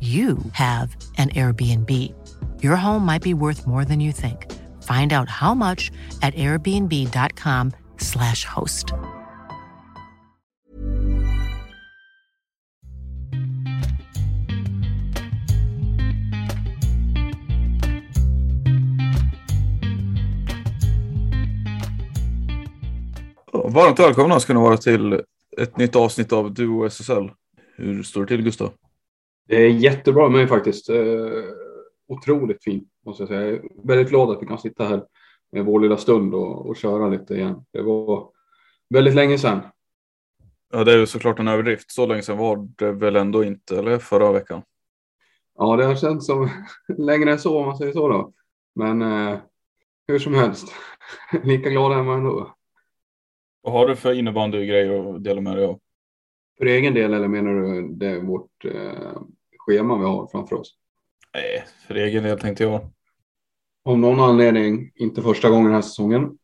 you have an Airbnb. Your home might be worth more than you think. Find out how much at airbnb.com/slash host. Varmt välkomna ska ni vara till ett nytt avsnitt av Duo SSL. Hur står det till Gustav? Det är jättebra med mig faktiskt. Eh, otroligt fint måste jag säga. Jag är väldigt glad att vi kan sitta här med vår lilla stund och, och köra lite igen. Det var väldigt länge sedan. Ja, det är ju såklart en överdrift. Så länge sedan var det väl ändå inte, eller förra veckan? Ja, det har känts som längre än så om man säger så då. Men eh, hur som helst, lika glad är man ändå. Vad har du för innebandygrejer att dela med dig av? För egen del eller menar du det är vårt eh, schema vi har framför oss? Nej, för egen del tänkte jag. Av någon anledning, inte första gången den här säsongen,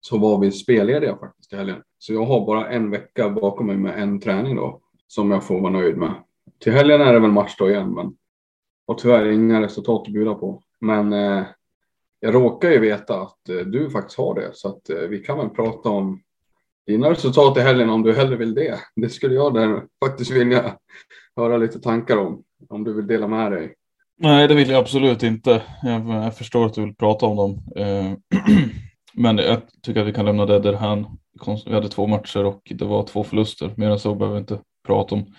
så var vi spellediga faktiskt i helgen. Så jag har bara en vecka bakom mig med en träning då, som jag får vara nöjd med. Till helgen är det väl match då igen, men och tyvärr inga resultat att bjuda på. Men eh, jag råkar ju veta att eh, du faktiskt har det, så att eh, vi kan väl prata om dina resultat i helgen om du hellre vill det. Det skulle jag där faktiskt vilja höra lite tankar om, om du vill dela med dig. Nej, det vill jag absolut inte. Jag, jag förstår att du vill prata om dem. Eh, men jag tycker att vi kan lämna det därhän. Vi hade två matcher och det var två förluster. Mer än så behöver vi inte prata om.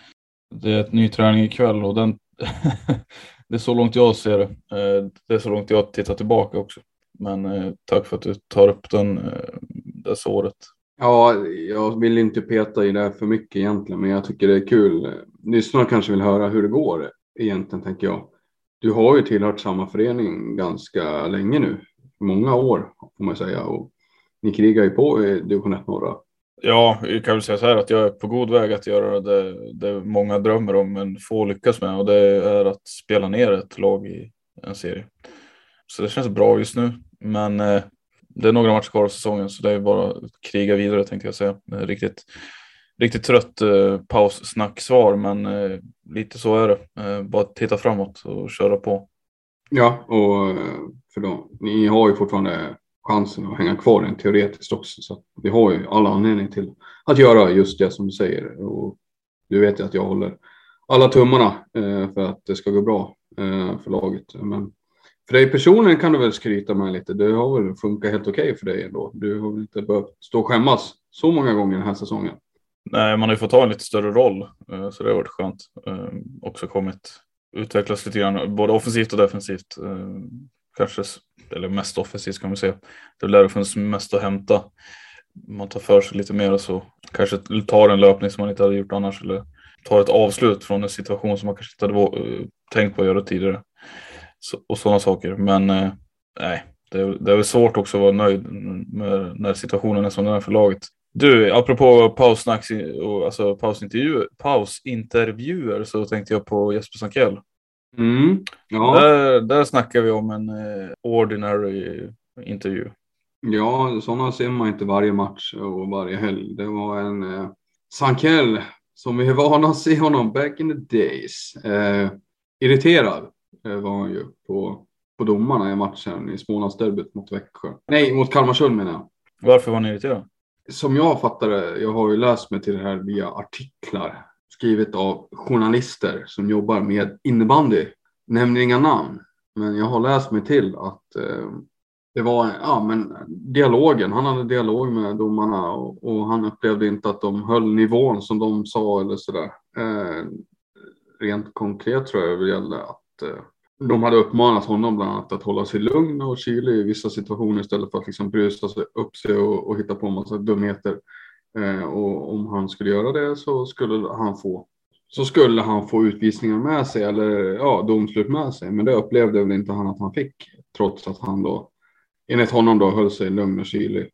Det är ett ny träning ikväll och den det är så långt jag ser det. Eh, det är så långt jag tittar tillbaka också. Men eh, tack för att du tar upp den, eh, det såret. Ja, jag vill inte peta i det för mycket egentligen, men jag tycker det är kul. Lyssnarna kanske vill höra hur det går egentligen, tänker jag. Du har ju tillhört samma förening ganska länge nu, många år får man säga, och ni krigar ju på eh, i division 1 norra. Ja, jag kan väl säga så här att jag är på god väg att göra det, det många drömmer om men få lyckas med och det är att spela ner ett lag i en serie. Så det känns bra just nu, men eh, det är några matcher kvar av säsongen så det är bara att kriga vidare tänkte jag säga. Eh, riktigt, riktigt trött eh, paussnacksvar men eh, lite så är det. Eh, bara titta framåt och köra på. Ja, och eh, för då, ni har ju fortfarande chansen att hänga kvar den teoretiskt också. Så vi har ju alla anledning till att göra just det som du säger. Och du vet ju att jag håller alla tummarna eh, för att det ska gå bra eh, för laget. Men för dig personligen kan du väl skryta med lite. Det har väl funkat helt okej okay för dig ändå. Du har väl inte behövt stå och skämmas så många gånger den här säsongen. Nej, man har ju fått ta en lite större roll, eh, så det har varit skönt. Eh, också kommit utvecklas lite grann, både offensivt och defensivt. Eh, kanske, eller mest offensivt kan man säga. Det lär det funnits mest att hämta. Man tar för sig lite mer och så kanske tar en löpning som man inte hade gjort annars eller tar ett avslut från en situation som man kanske inte hade tänkt på att göra tidigare och sådana saker. Men eh, nej, det, det är väl svårt också att vara nöjd med när situationen är som den är för laget. Du, apropå paussnacks alltså pausintervjuer, pausintervjuer så tänkte jag på Jesper Sankell. Mm. Ja. Där, där snackar vi om en eh, ordinary intervju. ja, sådana ser man inte varje match och varje helg. Det var en eh, Sankell som vi är vana att se honom back in the days. Eh, irriterad var han ju på, på domarna i matchen i Smålandsderbyt mot Växjö. Nej, mot Kalmarsund menar jag. Varför var ni irriterad? som jag fattar det, jag har ju läst mig till det här via artiklar skrivet av journalister som jobbar med innebandy. Nämner inga namn, men jag har läst mig till att eh, det var ja, men dialogen. Han hade dialog med domarna och, och, han upplevde inte att de höll nivån som de sa eller sådär. Eh, rent konkret tror jag det gällde att eh, Eh, de hade uppmanat honom bland annat att hålla sig lugn och kylig i vissa situationer istället för att liksom brusa upp sig och, och hitta på en massa dumheter. Eh, och om han skulle göra det så skulle han få så skulle han få utvisningar med sig eller ja, domslut med sig. Men det upplevde väl inte han att han fick trots att han då enligt honom då höll sig lugn och kylig.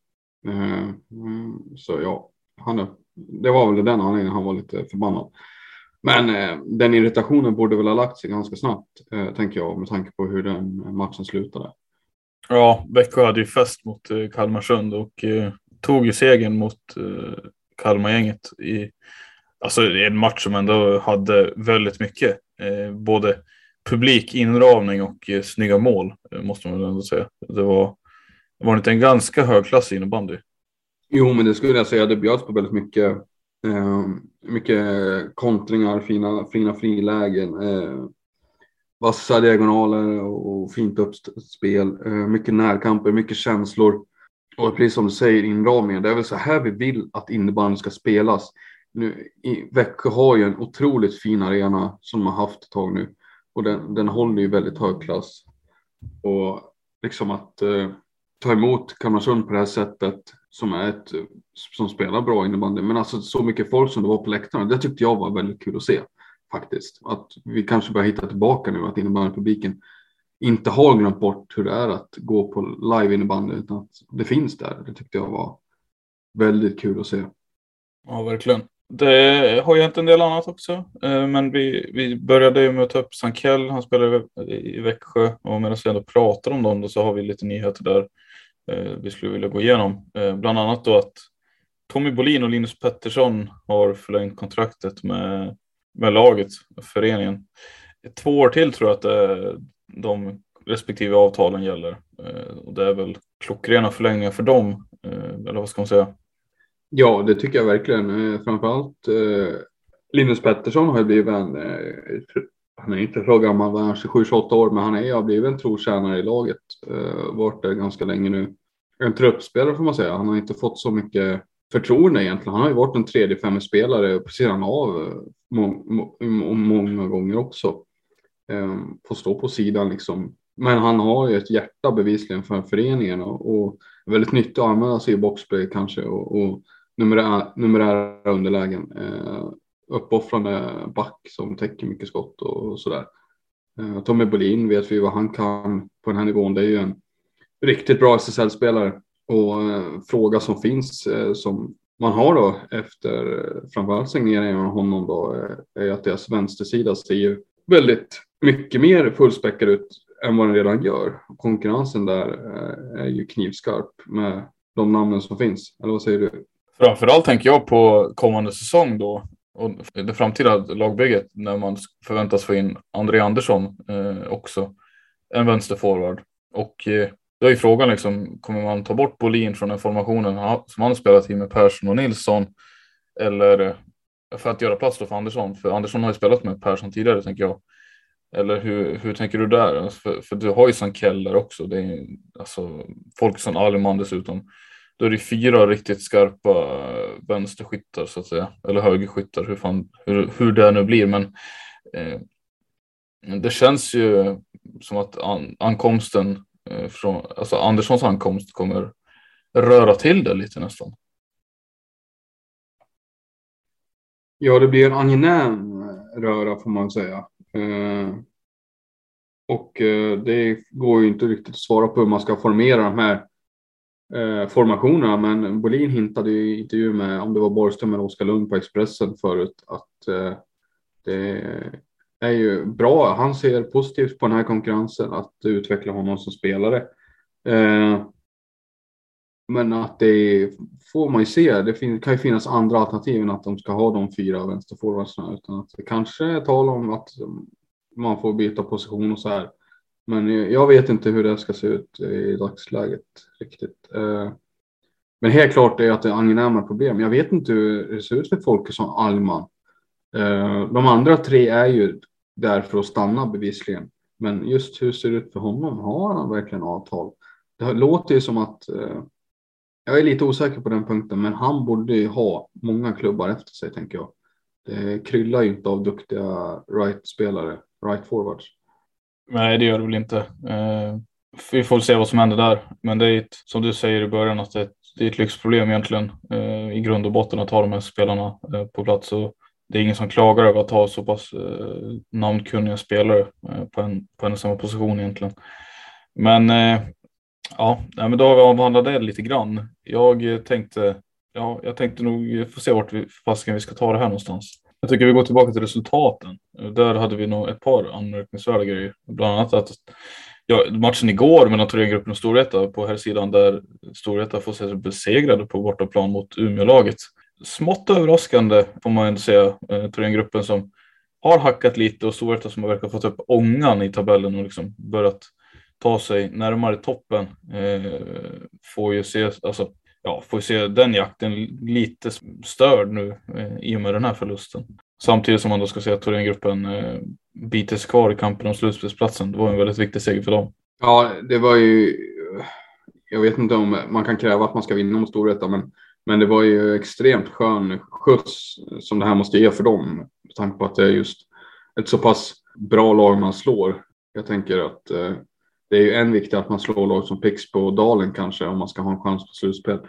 Eh, mm, så ja, han, det var väl den anledningen han var lite förbannad. Men eh, den irritationen borde väl ha lagt sig ganska snabbt, eh, tänker jag, med tanke på hur den matchen slutade. Ja, Växjö hade ju fest mot eh, Kalmarsund och eh, tog ju segern mot eh, Kalmargänget i alltså, en match som ändå hade väldigt mycket. Eh, både publik, inramning och eh, snygga mål, eh, måste man väl ändå säga. Det var, det var inte en ganska hög klass innebandy. Jo, men det skulle jag säga. Det bjöds på väldigt mycket Eh, mycket kontringar, fina, fina frilägen. Eh, vassa diagonaler och fint uppspel. Eh, mycket närkamper, mycket känslor. Och precis som du säger, inramningen. Det är väl så här vi vill att innebandyn ska spelas. Nu, i, Växjö har ju en otroligt fin arena som de har haft ett tag nu. Och den, den håller ju väldigt hög klass. Och liksom att eh, ta emot Kalmarsund på det här sättet som är ett som spelar bra innebandy. Men alltså så mycket folk som det var på läktaren, det tyckte jag var väldigt kul att se faktiskt. Att vi kanske börjar hitta tillbaka nu, att innebandypubliken inte har glömt bort hur det är att gå på live innebandy, utan att det finns där. Det tyckte jag var väldigt kul att se. Ja, verkligen. Det har ju hänt en del annat också, eh, men vi, vi började med att ta upp Sankell, han spelar i Växjö och medan vi ändå pratar om dem då så har vi lite nyheter där Eh, vi skulle vilja gå igenom. Eh, bland annat då att Tommy Bolin och Linus Pettersson har förlängt kontraktet med, med laget, föreningen. Två år till tror jag att det, de respektive avtalen gäller. Och det är väl klockrena förlängningar för dem, eller vad ska man säga? Ja, det tycker jag verkligen. Framförallt Linus Pettersson har ju blivit en, han är inte så gammal, han är 27-28 år, men han är, har blivit en trotjänare i laget. Eh, varit det ganska länge nu. En truppspelare får man säga. Han har inte fått så mycket förtroende egentligen. Han har ju varit en tredje femspelare på sidan av eh, må, må, många gånger också. Eh, får stå på sidan liksom. Men han har ju ett hjärta bevisligen för föreningen och, och väldigt nyttigt att använda sig i boxplay kanske och, och numerära, numerära underlägen. Eh, uppoffrande back som täcker mycket skott och, sådär. Eh, Tommy Bolin vet vi vad han kan på den här nivån. Det är ju en riktigt bra SSL-spelare och eh, fråga som finns eh, som man har då efter framförallt signeringen av honom då är att deras vänstersida ser ju väldigt mycket mer fullspäckad ut än vad den redan gör. Konkurrensen där är ju knivskarp med de namnen som finns. Eller vad säger du? Framförallt tänker jag på kommande säsong då och det framtida lagbygget när man förväntas få in André Andersson eh, också. En vänsterforward. Och eh, då är frågan liksom, kommer man ta bort Bolin från den formationen som han spelat i med Persson och Nilsson? Eller eh, för att göra plats då för Andersson? För Andersson har ju spelat med Persson tidigare tänker jag. Eller hur, hur tänker du där? Alltså, för, för du har ju Sankell där också. Det är alltså Folkesson Aliman dessutom. Då är det fyra riktigt skarpa eh, vänsterskyttar så att säga. Eller högerskyttar, hur, fan, hur, hur det nu blir. Men eh, det känns ju som att an, ankomsten eh, från, alltså Anderssons ankomst kommer röra till det lite nästan. Ja, det blir en angenäm eh, röra får man säga. Eh, och eh, det går ju inte riktigt att svara på hur man ska formera de här eh, formationerna. Men Bolin hintade i intervju med, om det var Borgström eller Oskar Lund på Expressen förut, att eh, det är ju bra. Han ser positivt på den här konkurrensen, att utveckla honom som spelare. Eh, men att det får man ju se. Det kan ju finnas andra alternativ än att de ska ha de fyra vänsterforwardsarna. Utan att det kanske är tal om att man får byta position och så här. Men jag vet inte hur det ska se ut i dagsläget riktigt. Eh, men helt klart är att det är angenäma problem. Jag vet inte hur det ser ut för folk som Alman. Eh, de andra tre är ju där för att stanna bevisligen. Men just hur ser det ut för honom? Har han verkligen avtal? Det låter ju som att eh, jag är lite osäker på den punkten, men han borde ju ha många klubbar efter sig tänker jag. Det kryllar ju inte av duktiga right-spelare, right-forwards. Nej, det gör det väl inte. Eh, vi får se vad som händer där. Men det är ett, som du säger i början att det är ett, det är ett lyxproblem egentligen eh, i grund och botten att ha de här spelarna eh, på plats. Och det är ingen som klagar över att ha så pass eh, namnkunniga spelare eh, på, en, på en och samma position egentligen. Men eh, ja, men då har vi avhandlat det lite grann. Jag eh, tänkte, ja, jag tänkte nog få se vart vi, fasiken vi ska ta det här någonstans. Jag tycker vi går tillbaka till resultaten. Där hade vi nog ett par anmärkningsvärda grejer. Bland annat att ja, matchen igår mellan Thorengruppen och Storvreta på här sidan där Storvreta får sig besegrade på bortaplan mot Umeålaget. Smått överraskande får man ändå säga. Eh, Thorengruppen som har hackat lite och Storvreta som verkar fått upp ångan i tabellen och liksom börjat ta sig närmare toppen. Eh, får ju se, alltså, ja, får se den jakten lite störd nu eh, i och med den här förlusten. Samtidigt som man då ska se att Thorengruppen eh, biter sig kvar i kampen om slutspelsplatsen. Det var en väldigt viktig seger för dem. Ja, det var ju. Jag vet inte om man kan kräva att man ska vinna mot Storvreta, men, men det var ju extremt skön skjuts som det här måste ge för dem. Med tanke på att det är just ett så pass bra lag man slår. Jag tänker att eh, det är ju en viktig att man slår lag som Pixbo och Dalen kanske om man ska ha en chans på slutspel.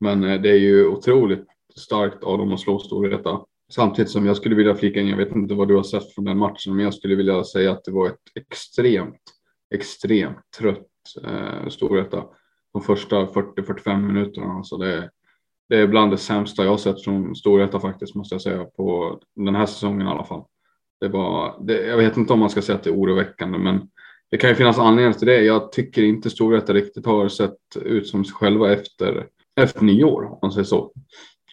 Men eh, det är ju otroligt starkt av dem att slå Storvreta. Samtidigt som jag skulle vilja flika in, jag vet inte vad du har sett från den matchen, men jag skulle vilja säga att det var ett extremt, extremt trött eh, Storvreta de första 40-45 minuterna. Alltså det, det är bland det sämsta jag har sett från Storvreta faktiskt, måste jag säga, på den här säsongen i alla fall. Det var, det, jag vet inte om man ska säga att det är oroväckande, men det kan ju finnas anledningar till det. Jag tycker inte Storvreta riktigt har sett ut som sig själva efter, efter nyår, om man säger så.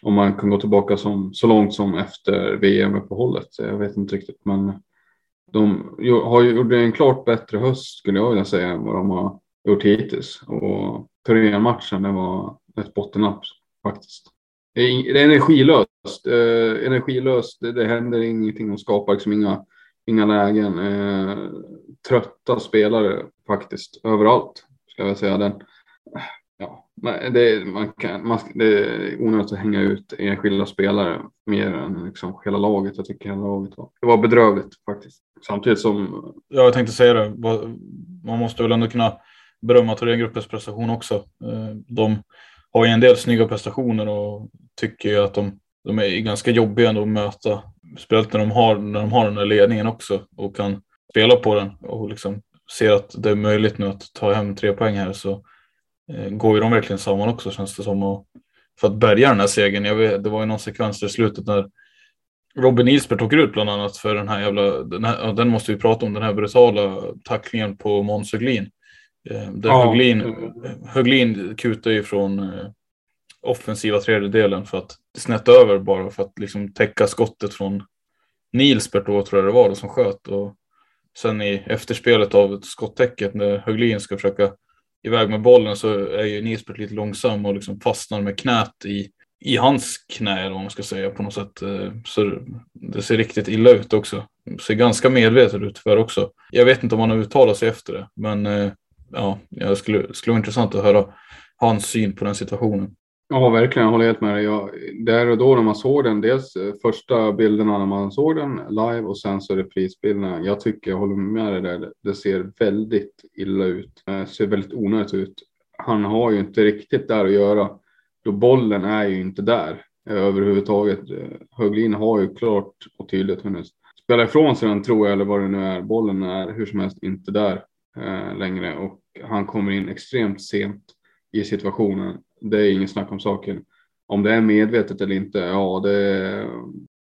Om man kan gå tillbaka som, så långt som efter VM-uppehållet. Jag vet inte riktigt, men de har gjort en klart bättre höst skulle jag vilja säga än vad de har gjort hittills. Och Torén-matchen, det var ett bottennapp faktiskt. Det är, energilöst. Eh, energilöst, det, det händer ingenting de skapar liksom inga inga lägen. Eh, trötta spelare faktiskt överallt ska jag säga. Den, ja, det, man kan, man, det är onödigt att hänga ut enskilda spelare mer än liksom hela laget. Jag tycker hela laget var, det var bedrövligt faktiskt. Samtidigt som. Ja, jag tänkte säga det. Man måste väl ändå kunna berömma Thorengruppens prestation också. Eh, de har ju en del snygga prestationer och tycker ju att de, de är ganska jobbiga ändå att möta Speciellt när de har, när de har den där ledningen också och kan spela på den och liksom ser att det är möjligt nu att ta hem tre poäng här så eh, går ju de verkligen samman också känns det som. Och, för att bärga den här segern. Jag vet, det var ju någon sekvens i slutet när Robin Isbert åker ut bland annat för den här jävla, den, här, den måste vi prata om, den här brutala tacklingen på Måns Höglin. Eh, där ja. Höglin, Höglin kutar ju från eh, offensiva tredjedelen för att snett över bara för att liksom täcka skottet från Nilsbert då tror jag det var då, som sköt och sen i efterspelet av skottäcket när Höglin ska försöka iväg med bollen så är ju Nilsbert lite långsam och liksom fastnar med knät i, i hans knä eller vad man ska säga på något sätt. Eh, så det ser riktigt illa ut också. Det ser ganska medvetet ut för också. Jag vet inte om han har uttalat sig efter det, men eh, ja, det skulle, skulle vara intressant att höra hans syn på den situationen. Ja, verkligen. Jag håller helt med dig. Jag, där och då när man såg den, dels eh, första bilderna när man såg den live och sen så reprisbilderna. Jag tycker, jag håller med dig där, det ser väldigt illa ut. Det ser väldigt onödigt ut. Han har ju inte riktigt där att göra. Då bollen är ju inte där eh, överhuvudtaget. Höglin har ju klart och tydligt hunnit spela ifrån sig den tror jag, eller vad det nu är. Bollen är hur som helst inte där eh, längre och han kommer in extremt sent i situationen. Det är ingen snack om saken. Om det är medvetet eller inte, ja det,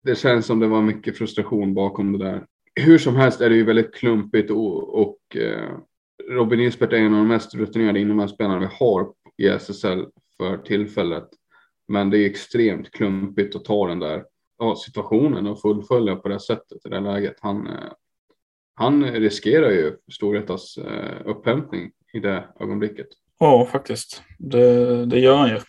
det känns som det var mycket frustration bakom det där. Hur som helst är det ju väldigt klumpigt och, och eh, Robin Isbert är en av de mest rutinerade innebandyspelarna vi har i SSL för tillfället. Men det är extremt klumpigt att ta den där ja, situationen och fullfölja på det sättet i det läget. Han, eh, han riskerar ju Storvretas eh, upphämtning i det ögonblicket. Ja, faktiskt. Det, det gör han ju.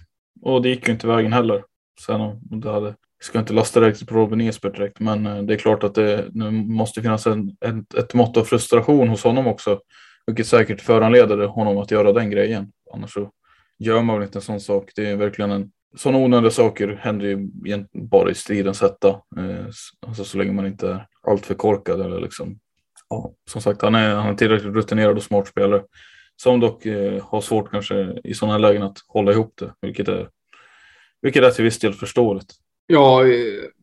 Och det gick ju inte vägen heller. Sen om det hade, jag ska inte lasta direkt på Robin Esbert direkt, men eh, det är klart att det nu måste finnas en, ett, ett mått av frustration hos honom också. Vilket säkert föranleder honom att göra den grejen. Annars så gör man väl inte en sån sak. Det är verkligen en sådana onödiga saker händer ju bara i stridens hetta. Eh, alltså så länge man inte är alltför korkad eller liksom. Ja, som sagt, han är, han är tillräckligt rutinerad och smart spelare som dock eh, har svårt kanske i sådana lägen att hålla ihop det, vilket är, vilket är till viss del förståeligt. Ja, eh,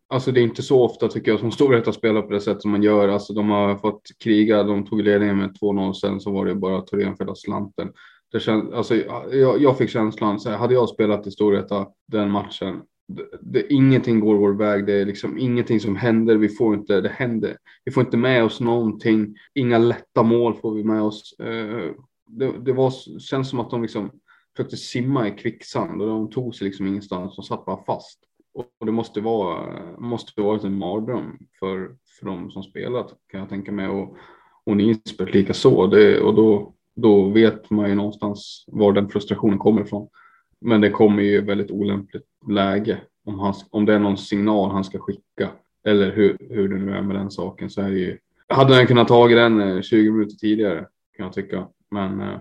alltså det är inte så ofta tycker jag som Storvreta spelar på det sätt som man gör. Alltså de har fått kriga, de tog ledningen med 2-0, sen så var det bara Thorén för slanten. Det känd, alltså, jag, jag fick känslan, så här, hade jag spelat i Storvreta den matchen, det, det, ingenting går vår väg. Det är liksom ingenting som händer. Vi får inte, det händer. Vi får inte med oss någonting. Inga lätta mål får vi med oss. Eh, det, det var, känns som att de liksom försökte simma i kvicksand och de tog sig liksom ingenstans. De satt bara fast. Och det måste vara, måste varit en mardröm för, för de som spelat kan jag tänka mig. Och, och Nisbet lika så. Det, och då, då vet man ju någonstans var den frustrationen kommer ifrån. Men det kommer ju väldigt olämpligt läge. Om, han, om det är någon signal han ska skicka eller hur, hur det nu är med den saken så är det ju. Hade han kunnat ta den eh, 20 minuter tidigare kan jag tycka. Men. Eh,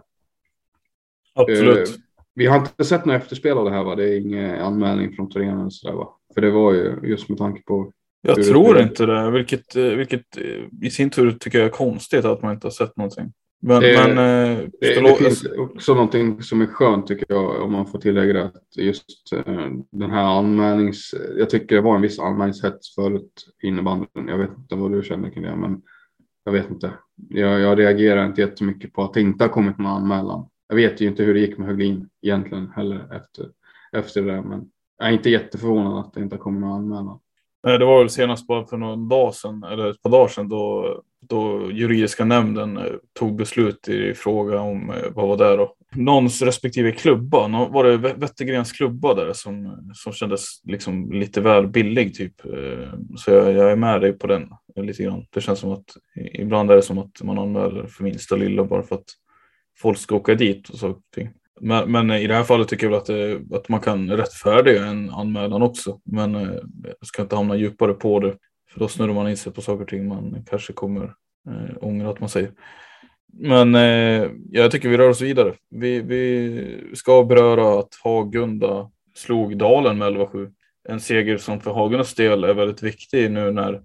Absolut. Eh, vi har inte sett något efterspel av det här va? Det är ingen anmälning från Torén sådär va? För det var ju just med tanke på. Jag tror det inte det, vilket, eh, vilket eh, i sin tur tycker jag är konstigt att man inte har sett någonting. Men, det, men, det, det finns också någonting som är skönt tycker jag om man får tillägga det. Att just den här anmälnings... Jag tycker det var en viss anmälningshets förut innebandyn. Jag vet inte vad du känner kring det, men jag vet inte. Jag, jag reagerar inte jättemycket på att det inte har kommit någon anmälan. Jag vet ju inte hur det gick med Höglin egentligen heller efter, efter det, men jag är inte jätteförvånad att det inte har kommit någon anmälan. Det var väl senast bara för någon dag sedan, eller ett par dagar sedan, då, då juridiska nämnden eh, tog beslut i fråga om, eh, vad var det då? Någons respektive klubba, var det Wettergrens klubba där som, som kändes liksom lite väl billig typ. Eh, så jag, jag är med dig på den lite grann. Det känns som att ibland är det som att man anmäler för minsta lilla bara för att folk ska åka dit och så. Men, men i det här fallet tycker jag väl att, det, att man kan rättfärdiga en anmälan också. Men eh, jag ska inte hamna djupare på det. För då snurrar man in sig på saker och ting man kanske kommer eh, ångra att man säger. Men eh, jag tycker vi rör oss vidare. Vi, vi ska beröra att Hagunda slog Dalen med 11-7. En seger som för Hagundas del är väldigt viktig nu när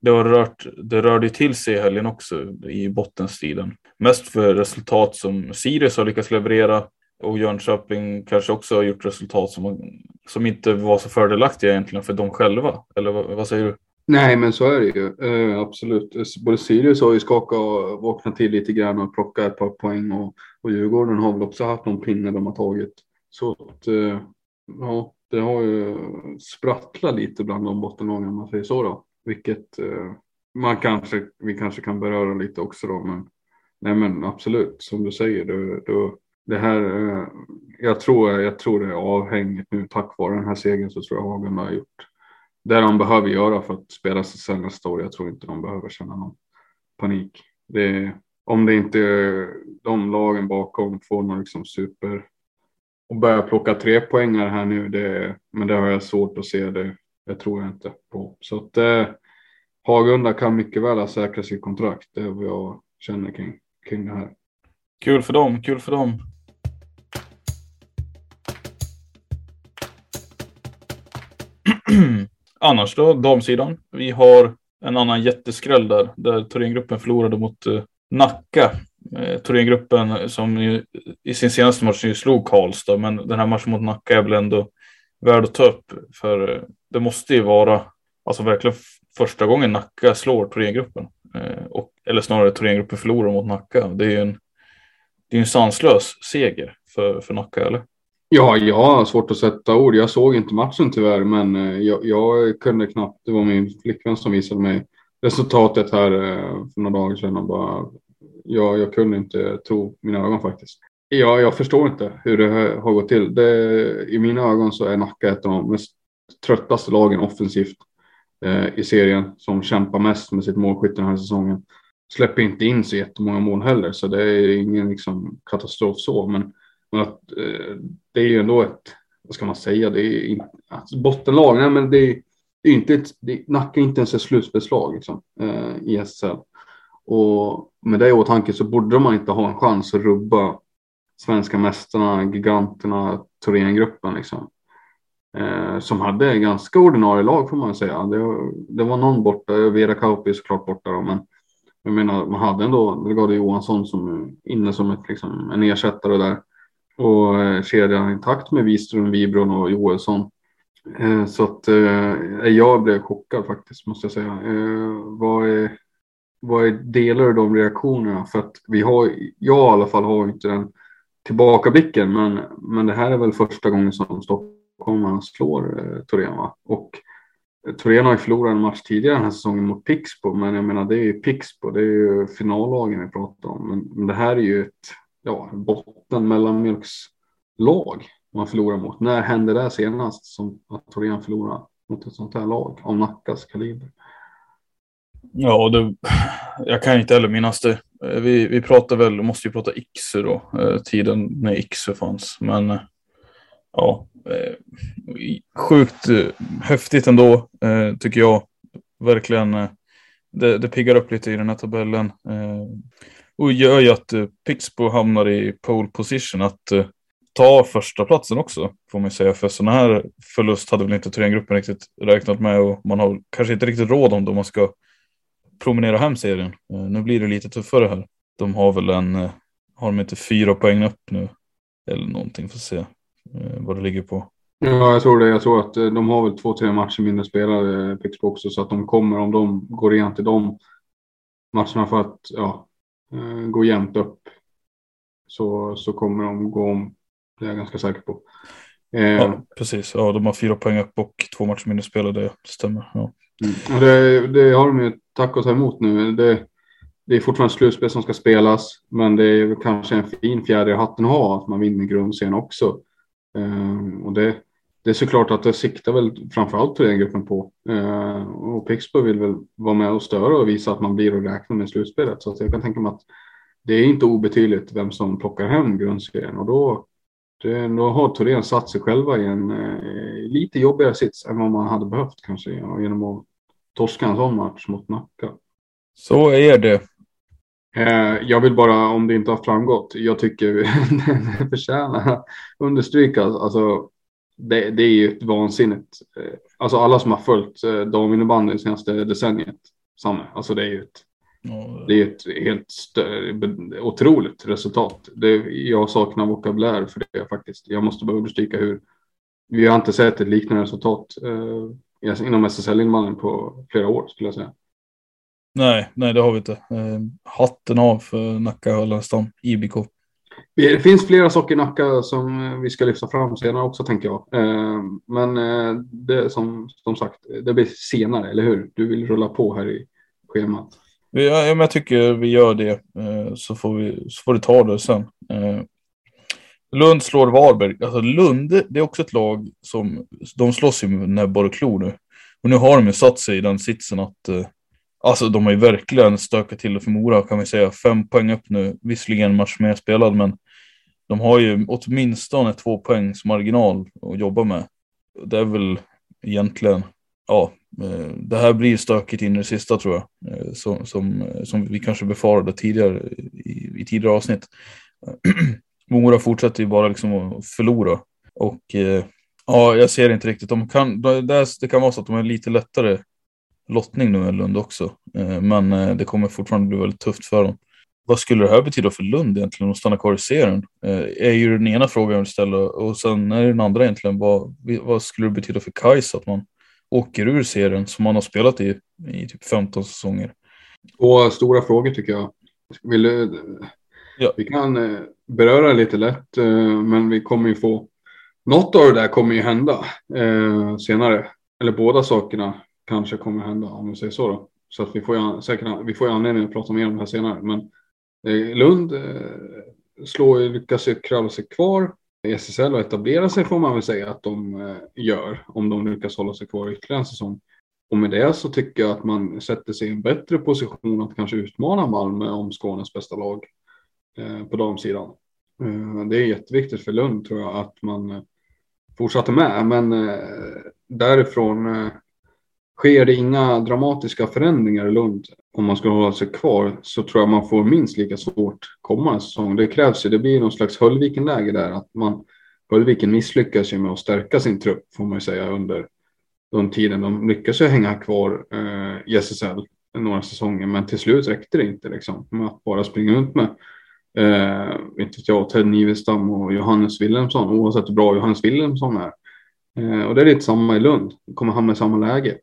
det har rört, det rörde till sig i helgen också i bottenstriden. Mest för resultat som Sirius har lyckats leverera och Jönköping kanske också har gjort resultat som, som inte var så fördelaktiga egentligen för dem själva. Eller vad, vad säger du? Nej, men så är det ju. Uh, absolut. Både Sirius har ju skakat och vaknat till lite grann och plockat ett par poäng och, och Djurgården har väl också haft någon pinne de har tagit. Så att, uh, ja, det har ju sprattlat lite bland de bottenlagen om man säger så då. Vilket uh, man kanske, vi kanske kan beröra lite också då. Men, nej men absolut, som du säger, du, du, det här, jag, tror, jag tror det är avhängigt nu tack vare den här segern så tror jag Hagen har gjort det de behöver göra för att spela sig nästa år. Jag tror inte de behöver känna någon panik. Det, om det inte de lagen bakom får någon liksom super och börja plocka tre poängar här nu. Det, men det har jag svårt att se. Det, det tror jag inte på. Så att eh, Hagunda kan mycket väl ha säkrat sitt kontrakt. Det är vad jag känner kring, kring det här. Kul för dem, kul för dem. Annars då, damsidan. Vi har en annan jätteskräll där, där Thorengruppen förlorade mot uh, Nacka. Eh, Thorengruppen som ju, i sin senaste match ju slog Karlstad, men den här matchen mot Nacka är väl ändå värd att ta upp. För eh, det måste ju vara, alltså verkligen första gången Nacka slår Thorengruppen. Eh, och, eller snarare Thorengruppen förlorar mot Nacka. Det är ju en, det är en sanslös seger för, för Nacka, eller? Ja, jag har svårt att sätta ord. Jag såg inte matchen tyvärr, men eh, jag, jag kunde knappt. Det var min flickvän som visade mig resultatet här eh, för några dagar sedan och bara. Ja, jag kunde inte tro mina ögon faktiskt. Ja, jag förstår inte hur det har gått till. Det, I mina ögon så är Nacka ett av de mest tröttaste lagen offensivt eh, i serien som kämpar mest med sitt målskytte den här säsongen. Släpper inte in så jättemånga mål heller, så det är ingen liksom, katastrof så. Men, men att, eh, det är ju ändå ett, vad ska man säga, det är inte, alltså, bottenlag. Nej, men det är, det är inte ett, det, Nacka är inte ens ett slutspelslag liksom, eh, i SL. Och med det i åtanke så borde man inte ha en chans att rubba svenska mästarna, giganterna, Thorengruppen liksom. Eh, som hade ganska ordinarie lag får man säga. Det, det var någon borta, eh, Vera Kauppi såklart borta då, men jag menar man hade ändå Delgado Johansson som inne som ett, liksom, en ersättare där. Och eh, kedjan intakt med Wiström, Wibron och Joelsson. Eh, så att eh, jag blev chockad faktiskt måste jag säga. Vad är, vad är delar av de reaktionerna? För att vi har, jag i alla fall har inte den tillbakablicken, men, men det här är väl första gången som stockholmarna slår eh, Torén va? Och Torén har ju förlorat en match tidigare den här säsongen mot Pixbo, men jag menar det är ju Pixbo, det är ju finallagen vi pratar om. Men, men det här är ju ett ja, botten mellanmjölkslag man förlorar mot. När hände det senast som att Torén förlorar mot ett sånt här lag av Nackas kaliber? Ja, det, jag kan inte heller minnas det. Eh, vi, vi pratar väl, måste ju prata Iksu då, eh, tiden när Iksu fanns. Men eh, ja, sjukt häftigt ändå tycker jag. Verkligen. Det, det piggar upp lite i den här tabellen. Och gör ju att eh, Pixbo hamnar i pole position att eh, ta första platsen också får man säga. För sådana här förlust hade väl inte Thorengruppen riktigt räknat med och man har kanske inte riktigt råd om det om man ska promenera hem serien. Eh, nu blir det lite tuffare här. De har väl en, har de inte fyra poäng upp nu? Eller någonting, får se vad det ligger på. Ja, jag tror det. Jag tror att de har väl två, tre matcher mindre spelare, Pixbo också, så att de kommer, om de går rent i de matcherna för att ja, gå jämnt upp, så, så kommer de gå om. Det är jag ganska säker på. Ja, precis. Ja, de har fyra poäng upp och två matcher mindre spelare, det stämmer. Ja. Mm. Det, det, har de ju tack och ta emot nu. Det, det är fortfarande slutspel som ska spelas, men det är kanske en fin fjäder i hatten att ha att man vinner grundserien också. Um, och det, det är såklart att det siktar väl framförallt till den gruppen på. Uh, och Pixbo vill väl vara med och störa och visa att man blir och räkna med slutspelet. Så jag kan tänka mig att det är inte obetydligt vem som plockar hem grundserien och då, det, då har Thorén satt sig själva i en eh, lite jobbigare sits än vad man hade behövt kanske genom att torska en sån match mot Nacka. Så är det. Eh, jag vill bara, om det inte har framgått, jag tycker det förtjänar understrykas. Alltså, det, det är ju ett vansinnigt. Eh, alltså alla som har följt eh, daminnebandy det senaste decenniet. Samma. Alltså det är ju ett, det är ett helt otroligt resultat. Det, jag saknar vokabulär för det faktiskt. Jag måste bara understryka hur vi har inte sett ett liknande resultat inom SSL-invandring på flera år skulle jag säga. Nej, nej det har vi inte. Eh, hatten av för Nacka Ölandstam, IBK. Det finns flera saker i Nacka som eh, vi ska lyfta fram senare också tänker jag. Eh, men eh, det som, som sagt, det blir senare, eller hur? Du vill rulla på här i schemat. Ja, men jag tycker vi gör det så får, vi, så får du ta det sen. Lund slår Varberg. Alltså Lund, det är också ett lag som, de slåss ju med näbbar och klor nu. Och nu har de ju satt sig i den sitsen att, eh, alltså de har ju verkligen stökat till det för Mora kan vi säga. Fem poäng upp nu, visserligen en match mer spelad, men de har ju åtminstone två poängs marginal att jobba med. Det är väl egentligen, ja, eh, det här blir stökigt in i det sista tror jag. Eh, som, som, eh, som vi kanske befarade tidigare i, i tidigare avsnitt. Mora fortsätter ju bara liksom att förlora. Och ja, jag ser inte riktigt. De kan, det, det kan vara så att de är lite lättare lottning nu än Lund också. Eh, men eh, det kommer fortfarande bli väldigt tufft för dem. Vad skulle det här betyda för Lund egentligen att stanna kvar i serien? Eh, är ju den ena frågan jag vill ställa och sen är den andra egentligen vad, vad skulle det betyda för Kajs att man åker ur serien som man har spelat i i typ 15 säsonger? Och stora frågor tycker jag. Vill du, ja. Vi kan beröra lite lätt, men vi kommer ju få något av det där kommer ju hända senare. Eller båda sakerna kanske kommer hända om vi säger så. Då. Så att vi får ju, säkert, vi får ju anledning att prata mer om det här senare. Men eh, Lund eh, slår, lyckas ju kravla sig kvar i SSL och etablera sig får man väl säga att de eh, gör. Om de lyckas hålla sig kvar ytterligare en säsong. Och med det så tycker jag att man sätter sig i en bättre position att kanske utmana Malmö om Skånes bästa lag eh, på damsidan. Eh, det är jätteviktigt för Lund tror jag att man eh, fortsatte med. Men eh, därifrån eh, sker det inga dramatiska förändringar i Lund om man ska hålla sig kvar så tror jag man får minst lika svårt kommande säsong. Det krävs ju, det blir någon slags Höllviken-läge där att man Höllviken misslyckas ju med att stärka sin trupp får man ju säga under den tiden. De lyckas ju hänga kvar eh, i SSL några säsonger men till slut räckte det inte liksom med att bara springa runt med eh, inte jag, Ted Nivestam och Johannes Wilhelmsson oavsett hur bra Johannes Wilhelmsson är. Eh, och det är lite samma i Lund, kommer hamna i samma läge.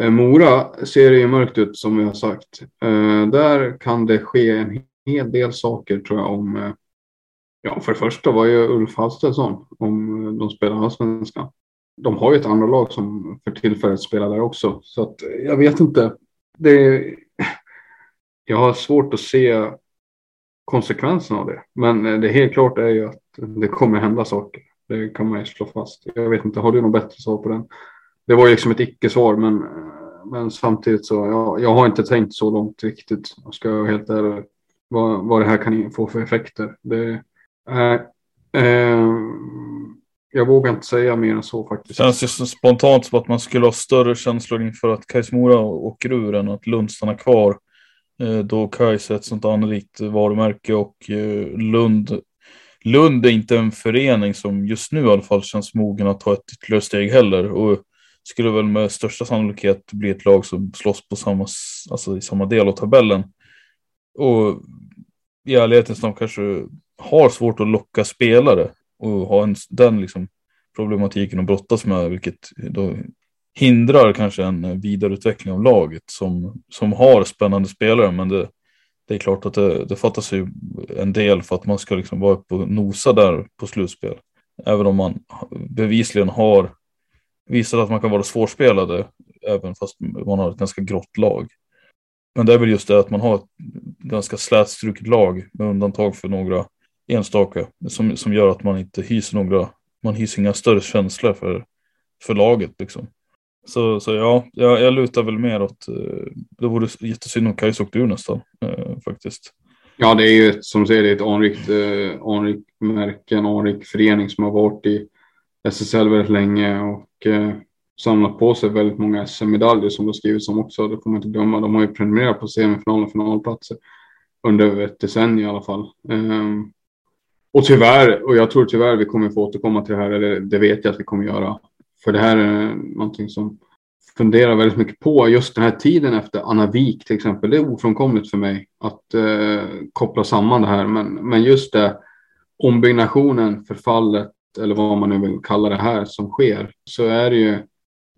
Eh, Mora ser det ju mörkt ut som vi har sagt. Eh, där kan det ske en hel del saker tror jag om eh, Ja, för det första var ju Ulf Hallstensson om de spelar allsvenskan. De har ju ett andra lag som för tillfället spelar där också. Så att jag vet inte. Det, jag har svårt att se konsekvenserna av det. Men det helt klart är ju att det kommer hända saker. Det kan man ju slå fast. Jag vet inte, har du något bättre svar på den? Det var ju liksom ett icke-svar, men, men samtidigt så ja, jag har inte tänkt så långt riktigt. Ska jag helt ärlig vad, vad det här kan få för effekter. Det, äh, äh, jag vågar inte säga mer än så faktiskt. Känns det känns spontant som att man skulle ha större känslor inför att Kais Mora åker ur än att Lund stannar kvar. Eh, då Kais är ett sånt anrikt varumärke och Lund Lund är inte en förening som just nu i alla fall känns mogen att ta ett ytterligare steg heller. Och skulle väl med största sannolikhet bli ett lag som slåss på samma, alltså i samma del av tabellen. Och i ärlighetens namn kanske har svårt att locka spelare och ha en, den liksom problematiken att brottas med, vilket då hindrar kanske en vidareutveckling av laget som, som har spännande spelare. Men det, det är klart att det, det fattas ju en del för att man ska liksom vara uppe och nosa där på slutspel. Även om man bevisligen har visar att man kan vara svårspelade även fast man har ett ganska grått lag. Men det är väl just det att man har ett ganska slätstruket lag med undantag för några enstaka som, som gör att man inte hyser några, man hyser inga större känslor för, för laget liksom. Så, så ja, jag, jag lutar väl mer åt, eh, det vore jättesynd om Kajs åkte ur nästan eh, faktiskt. Ja, det är ju som du säger, det är ett anrikt, eh, anrikt märke, en anrik förening som har varit i SSL väldigt länge och eh, samlat på sig väldigt många SM-medaljer som det skrivits om också. Det får man inte glömma. De har ju prenumererat på semifinal och finalplatser under ett decennium i alla fall. Um, och tyvärr, och jag tror tyvärr vi kommer få återkomma till det här, eller det vet jag att vi kommer göra. För det här är någonting som funderar väldigt mycket på. Just den här tiden efter Anna Wik till exempel. Det är ofrånkomligt för mig att eh, koppla samman det här. Men, men just det, ombyggnationen, förfallet, eller vad man nu vill kalla det här som sker, så är det ju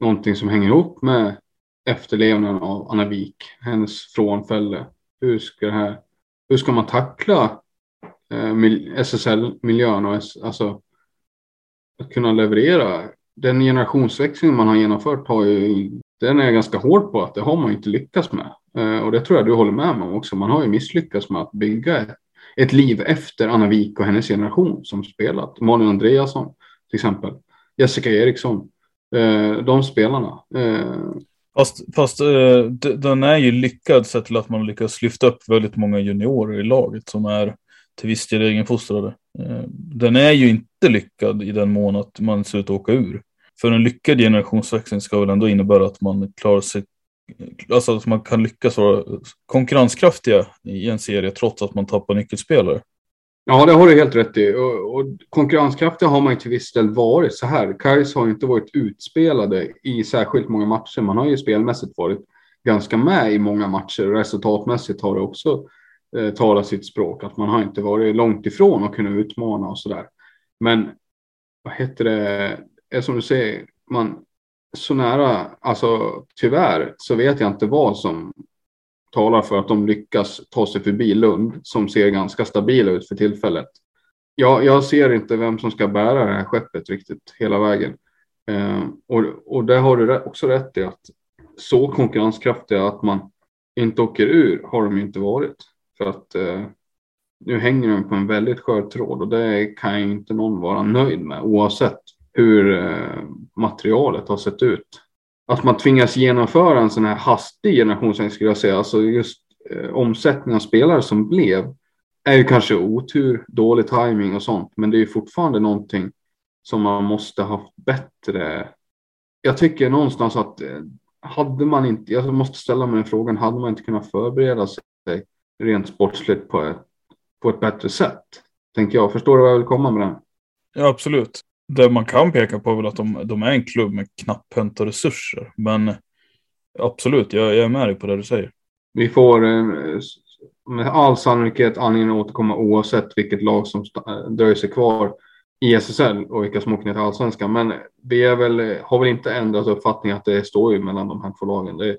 någonting som hänger ihop med efterlevnaden av Anna Wik, hennes frånfälle. Hur ska, det här, hur ska man tackla eh, SSL-miljön och alltså att kunna leverera den generationsväxling man har genomfört har ju, den är ganska hård på att det har man inte lyckats med. Eh, och det tror jag du håller med mig om också. Man har ju misslyckats med att bygga ett ett liv efter Anna Wik och hennes generation som spelat. Malin Andreasson till exempel. Jessica Eriksson. Eh, de spelarna. Eh, fast, fast eh, den är ju lyckad sett till att man lyckas lyfta upp väldigt många juniorer i laget som är till viss del egenfostrade. Den är ju inte lyckad i den mån att man ser ut att åka ur. För en lyckad generationsväxling ska väl ändå innebära att man klarar sig alltså att man kan lyckas vara konkurrenskraftiga i en serie trots att man tappar nyckelspelare. Ja, det har du helt rätt i. Och, och konkurrenskraftiga har man ju till viss del varit så här. Kais har inte varit utspelade i särskilt många matcher. Man har ju spelmässigt varit ganska med i många matcher. Resultatmässigt har det också eh, talat sitt språk. Att man har inte varit långt ifrån att kunna utmana och så där. Men vad heter det? Är som du säger, man, så nära, alltså tyvärr så vet jag inte vad som talar för att de lyckas ta sig förbi Lund som ser ganska stabila ut för tillfället. Jag, jag ser inte vem som ska bära det här skeppet riktigt hela vägen. Eh, och, och det har du också rätt i att så konkurrenskraftiga att man inte åker ur har de inte varit. För att eh, nu hänger de på en väldigt skör tråd och det kan ju inte någon vara nöjd med oavsett hur eh, materialet har sett ut. Att man tvingas genomföra en sån här hastig generationsväxling skulle jag säga, alltså just eh, omsättning av spelare som blev är ju kanske otur, dålig timing och sånt, men det är ju fortfarande någonting som man måste ha bättre. Jag tycker någonstans att eh, hade man inte, jag måste ställa mig den frågan, hade man inte kunnat förbereda sig rent sportsligt på ett, på ett bättre sätt? Tänker jag. Förstår du vad jag vill komma med den? Ja, absolut. Det man kan peka på är väl att de, de är en klubb med knapphänta resurser. Men absolut, jag, jag är med dig på det du säger. Vi får eh, med all sannolikhet anledning att återkomma oavsett vilket lag som dröjer sig kvar i SSL och vilka som åker ner till allsvenskan. Men vi är väl, har väl inte ändrat uppfattning att det står ju mellan de här två lagen. Det,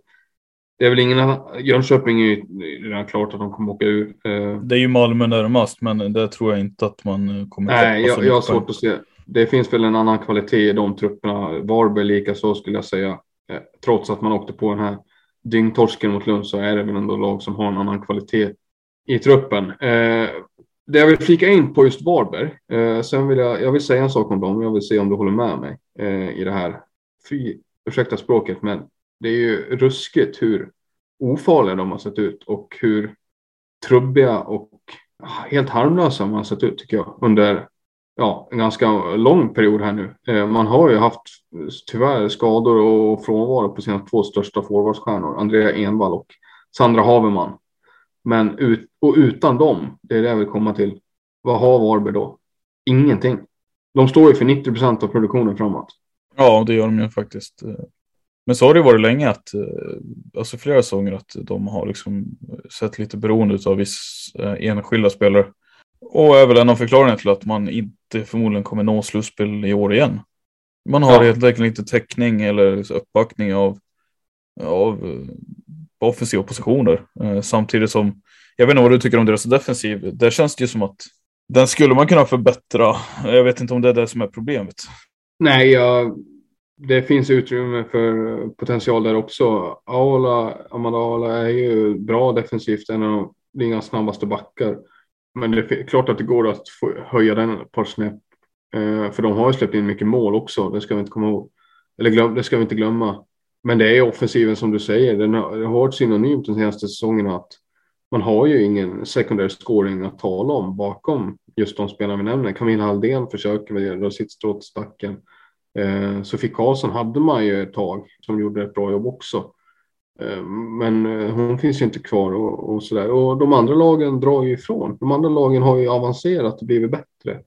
det är väl ingen Jönköping är ju redan klart att de kommer åka ur. Eh. Det är ju Malmö närmast, men det tror jag inte att man kommer Nej, jag, jag har svårt att se. Det finns väl en annan kvalitet i de trupperna. Varberg lika så skulle jag säga. Eh, trots att man åkte på den här dyngtorsken mot Lund så är det väl ändå lag som har en annan kvalitet i truppen. Eh, det jag vill flika in på just Varberg. Eh, sen vill jag, jag vill säga en sak om dem. Jag vill se om du håller med mig eh, i det här. Fy, ursäkta språket, men det är ju ruskigt hur ofarliga de har sett ut och hur trubbiga och ah, helt harmlösa man har sett ut tycker jag under ja, en ganska lång period här nu. Eh, man har ju haft tyvärr skador och frånvaro på sina två största forwardsstjärnor, Andrea Envall och Sandra Haverman. Men ut, och utan dem, det är det jag vill komma till. Vad har Varberg då? Ingenting. De står ju för 90 procent av produktionen framåt. Ja, det gör de ju faktiskt. Men så har det varit länge att, eh, alltså flera säsonger att de har liksom sett lite beroende av vissa eh, enskilda spelare. Och är väl en av förklaringarna till att man inte förmodligen kommer nå slutspel i år igen. Man har ja. helt enkelt inte täckning eller uppbackning av, av eh, offensiva positioner. Eh, samtidigt som, jag vet inte vad du tycker om deras defensiv. Där känns det ju som att den skulle man kunna förbättra. Jag vet inte om det är det som är problemet. Nej, jag, det finns utrymme för potential där också. Aola, Amanda Aola är ju bra defensivt, en av de ligas snabbaste backar. Men det är klart att det går att höja den ett par snäpp. Eh, för de har ju släppt in mycket mål också, det ska vi inte komma ihåg. Eller glöm, det ska vi inte glömma. Men det är offensiven som du säger, den har, har varit synonymt de senaste säsongerna att man har ju ingen secondary scoring att tala om bakom just de spelarna vi nämner. Camilla Halldén försöker väl dra sitt strå till stacken. Eh, Sofie Karlsson hade man ju ett tag som gjorde ett bra jobb också. Eh, men eh, hon finns ju inte kvar och, och där. Och de andra lagen drar ju ifrån. De andra lagen har ju avancerat och blivit bättre.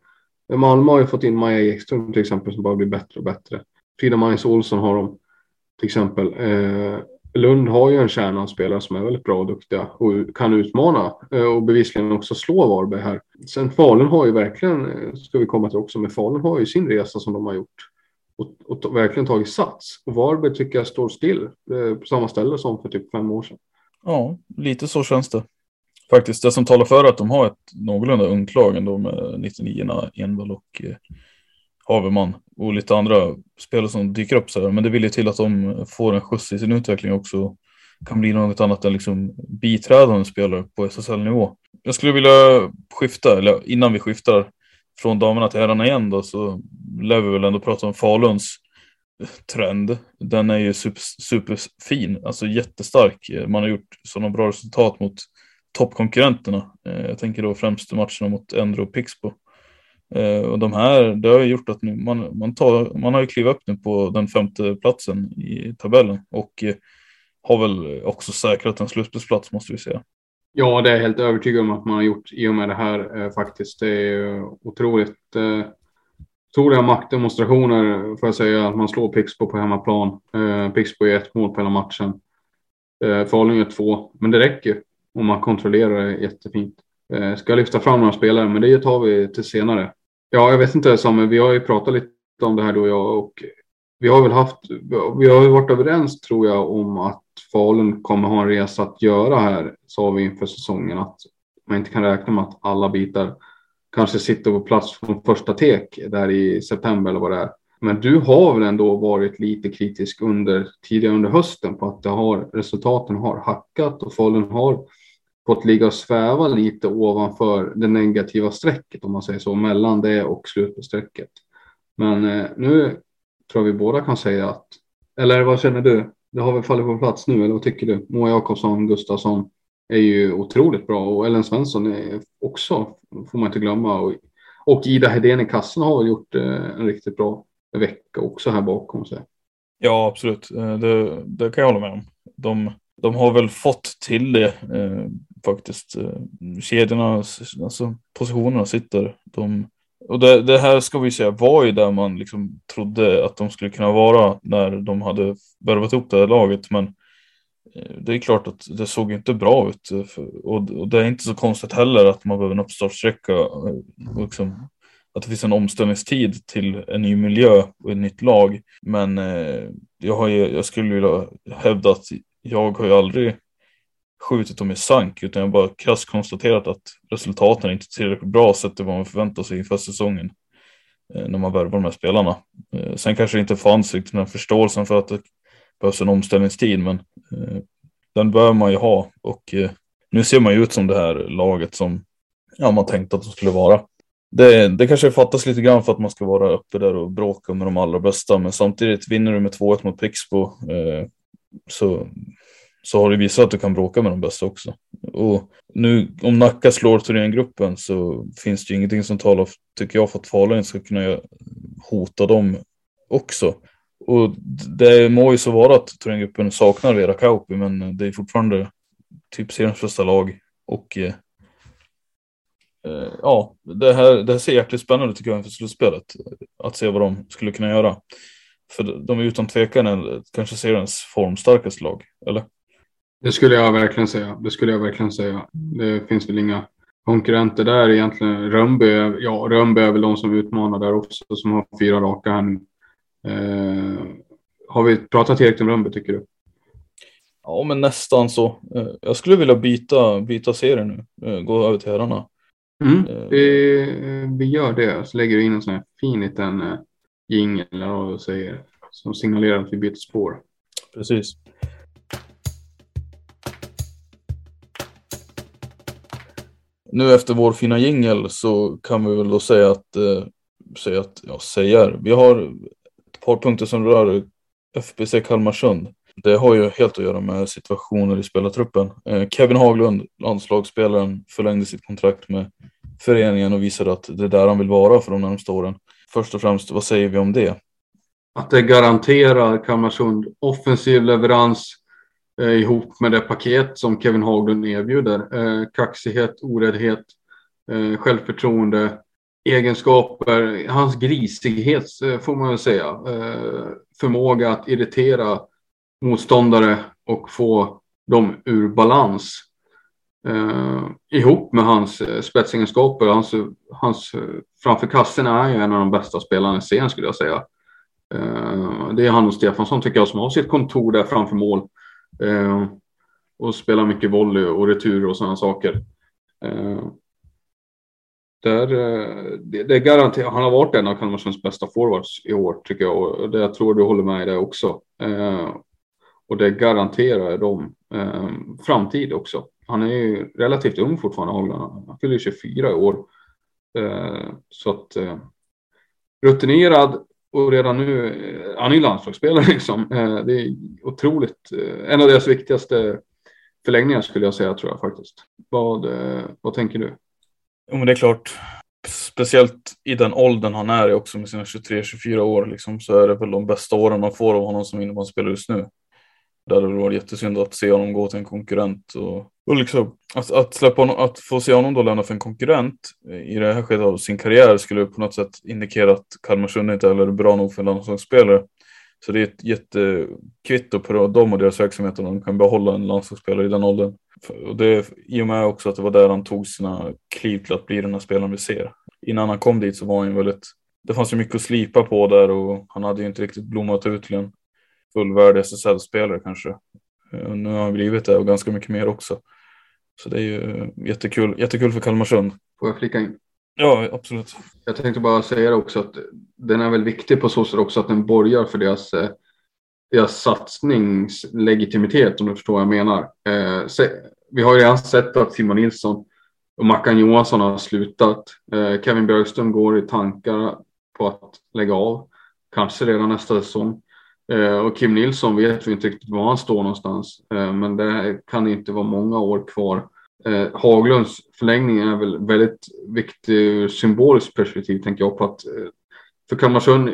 Eh, Malmö har ju fått in Maja Ekström till exempel som bara blir bättre och bättre. Frida Majs Olsson har de till exempel. Lund har ju en kärna av spelare som är väldigt bra och duktiga och kan utmana och bevisligen också slå Varberg här. Sen Falun har ju verkligen, ska vi komma till också, men Falun har ju sin resa som de har gjort och, och verkligen tagit sats. Och Varberg tycker jag står still eh, på samma ställe som för typ fem år sedan. Ja, lite så känns det. Faktiskt, det som talar för att de har ett någorlunda ungt lag ändå med 99 Envall och eh, Haverman och lite andra spelare som dyker upp så här. Men det vill ju till att de får en skjuts i sin utveckling också. Kan bli något annat än liksom biträdande spelare på SSL-nivå. Jag skulle vilja skifta, eller innan vi skiftar från damerna till herrarna igen då så lär vi väl ändå prata om Faluns trend. Den är ju super, superfin, alltså jättestark. Man har gjort sådana bra resultat mot toppkonkurrenterna. Eh, jag tänker då främst matcherna mot Endro och Pixbo. Eh, och de här, det har gjort att nu, man, man, tar, man har ju klivit upp nu på den femte platsen i tabellen och eh, har väl också säkrat en slutspelsplats måste vi säga. Ja, det är jag helt övertygad om att man har gjort i och med det här eh, faktiskt. Det är otroligt eh, stora maktdemonstrationer får jag säga. Att man slår Pixbo på hemmaplan. Eh, Pixbo är ett mål på hela matchen. Eh, Falun är två, men det räcker om man kontrollerar det jättefint. Eh, ska lyfta fram några spelare, men det tar vi till senare. Ja, jag vet inte Samuel, vi har ju pratat lite om det här du och jag och vi har väl haft, vi har ju varit överens tror jag om att Falun kommer ha en resa att göra här, sa vi inför säsongen, att man inte kan räkna med att alla bitar kanske sitter på plats från första tek där i september eller vad det är. Men du har väl ändå varit lite kritisk under tidigare under hösten på att det har, resultaten har hackat och Falun har fått ligga och sväva lite ovanför det negativa strecket om man säger så, mellan det och slutstrecket. Men eh, nu tror jag vi båda kan säga att, eller vad känner du? Det har väl fallit på plats nu, eller vad tycker du? Moa Jakobsson, Gustafsson är ju otroligt bra och Ellen Svensson är också, får man inte glömma. Och, och Ida Hedén i kassen har väl gjort eh, en riktigt bra vecka också här bakom sig. Ja, absolut. Eh, det, det kan jag hålla med om. De, de har väl fått till det eh, faktiskt. Eh, kedjorna, alltså positionerna sitter. De, och det, det, här ska vi säga var ju där man liksom trodde att de skulle kunna vara när de hade värvat ihop det här laget. Men eh, det är klart att det såg inte bra ut eh, och, och det är inte så konstigt heller att man behöver en uppstartsträcka. Eh, liksom, att det finns en omställningstid till en ny miljö och ett nytt lag. Men eh, jag, har ju, jag skulle vilja hävda att jag har ju aldrig skjutit dem i sank utan jag bara krasst konstaterat att resultaten är inte tillräckligt bra sett till vad man förväntar sig inför säsongen eh, när man värvar de här spelarna. Eh, sen kanske det inte fanns riktigt den här förståelsen för att det behövs en omställningstid men eh, den bör man ju ha och nu ser man ju ut som det här laget som ja, man tänkte att de skulle vara. Det, det kanske fattas lite grann för att man ska vara uppe där och bråka med de allra bästa men samtidigt vinner du med 2-1 mot Pixbo eh, så så har det visat att du kan bråka med de bästa också. Och nu om Nacka slår Thorengruppen så finns det ju ingenting som talar, tycker jag, för att Falun ska kunna hota dem också. Och det må ju så vara att Thorengruppen saknar Vera Kauppi, men det är fortfarande typ seriens bästa lag. Och eh, eh, ja, det här, det här ser jäkligt spännande tycker jag inför slutspelet. Att se vad de skulle kunna göra. För de är utan tvekan kanske seriens formstarkaste lag, eller? Det skulle jag verkligen säga. Det skulle jag verkligen säga. Det finns väl inga konkurrenter där egentligen. Rönnby, ja, Rönnby är väl de som utmanar där också, som har fyra raka här nu. Eh, har vi pratat tillräckligt om Rönnby tycker du? Ja, men nästan så. Eh, jag skulle vilja byta, byta serie nu, eh, gå över till herrarna. Mm, eh. vi, vi gör det, så lägger vi in en sån här fin liten jingel jag säger, som signalerar att vi byter spår. Precis. Nu efter vår fina jingel så kan vi väl då säga att, eh, säga att, ja säger, vi har ett par punkter som rör FBC Kalmarsund. Det har ju helt att göra med situationer i spelartruppen. Eh, Kevin Haglund, landslagsspelaren, förlängde sitt kontrakt med föreningen och visade att det är där han vill vara för de närmaste åren. Först och främst, vad säger vi om det? Att det garanterar Kalmarsund offensiv leverans, eh, Eh, ihop med det paket som Kevin Haglund erbjuder. Eh, kaxighet, oräddhet, eh, självförtroende, egenskaper, hans grisighet eh, får man väl säga. Eh, förmåga att irritera motståndare och få dem ur balans. Eh, ihop med hans eh, spetsegenskaper. Hans, hans, eh, framför kassen är ju en av de bästa spelarna i serien skulle jag säga. Eh, det är han och Stefansson tycker jag som har sitt kontor där framför mål Eh, Eh, och spelar mycket volley och retur och sådana saker. Eh, där, eh, det, det garanterar, han har varit en av Kalmarsunds bästa forwards i år tycker jag och det, jag tror du håller med i det också. Eh, och det garanterar dem eh, framtid också. Han är ju relativt ung fortfarande, Hagland. Han fyller 24 i år. Eh, så att eh, rutinerad och redan nu, eh, han är ju landslagsspelare liksom. Eh, det är otroligt, eh, en av deras viktigaste förlängningar skulle jag säga tror jag faktiskt. Vad, vad tänker du? Jo men det är klart, speciellt i den åldern han är också med sina 23-24 år liksom, så är det väl de bästa åren man får av honom som innebandyspelare just nu. Det hade varit jättesynd att se honom gå till en konkurrent och, och liksom att, att, släppa honom, att få se honom då lämna för en konkurrent eh, i det här skedet av sin karriär skulle på något sätt indikera att Kalmarsund inte heller är bra nog för en landslagsspelare. Så det är ett jättekvitto på dem och deras verksamhet om de kan behålla en landslagsspelare i den åldern. Och det i och med också att det var där han tog sina kliv till att bli den här spelaren vi ser. Innan han kom dit så var han väldigt, det fanns ju mycket att slipa på där och han hade ju inte riktigt blommat ut till en fullvärdig SSL-spelare kanske. Eh, nu har han blivit det och ganska mycket mer också. Så det är ju jättekul, jättekul för Kalmarsund. Får jag flika in? Ja, absolut. Jag tänkte bara säga också att den är väl viktig på så sätt också att den borgar för deras, eh, deras satsningslegitimitet om du förstår vad jag menar. Eh, vi har ju redan sett att Simon Nilsson och Mackan Johansson har slutat. Eh, Kevin Björkström går i tankar på att lägga av, kanske redan nästa säsong. Eh, och Kim Nilsson vet vi inte riktigt var han står någonstans, eh, men det kan inte vara många år kvar. Eh, Haglunds förlängning är väl väldigt viktig ur symboliskt perspektiv tänker jag på att för Kalmarsund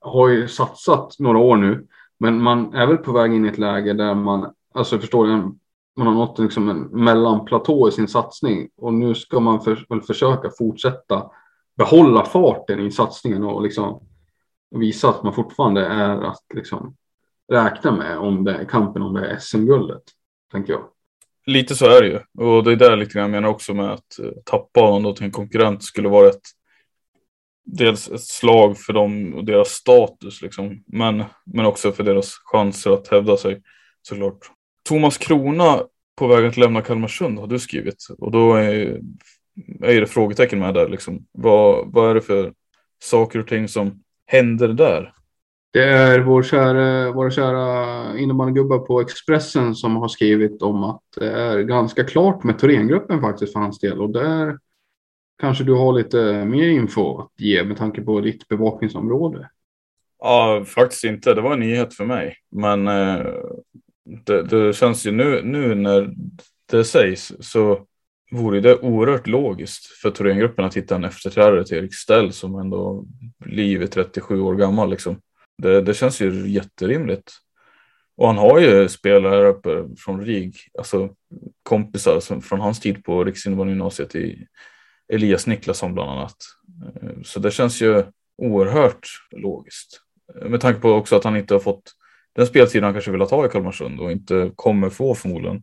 har ju satsat några år nu, men man är väl på väg in i ett läge där man, alltså förstår jag, man har nått liksom en mellanplatå i sin satsning. Och nu ska man för, väl försöka fortsätta behålla farten i satsningen och liksom visa att man fortfarande är att liksom räkna med om det är kampen om det är SM-guldet, tänker jag. Lite så är det ju. Och det är där lite grann jag menar också med att eh, tappa honom till en konkurrent skulle vara ett dels ett slag för dem och deras status liksom. Men, men också för deras chanser att hävda sig såklart. Thomas Krona på väg att lämna Kalmarsund har du skrivit och då är, är det frågetecken med där liksom. Vad, vad är det för saker och ting som händer där? Det är vår kära, våra kära innebandygubbar på Expressen som har skrivit om att det är ganska klart med Thorengruppen faktiskt för hans del. Och där kanske du har lite mer info att ge med tanke på ditt bevakningsområde. Ja, faktiskt inte. Det var en nyhet för mig. Men eh, det, det, känns ju nu, nu när det sägs så vore det oerhört logiskt för Thorengruppen att hitta en efterträdare till Erik Ställ som ändå blivit 37 år gammal. Liksom. Det, det känns ju jätterimligt. Och han har ju spelare här uppe från RIG, alltså kompisar som, från hans tid på Riksinnebandy i Elias Niklasson bland annat. Eh, så det känns ju oerhört logiskt. Med tanke på också att han inte har fått den speltiden han kanske vill ha i Kalmarsund och inte kommer få förmodligen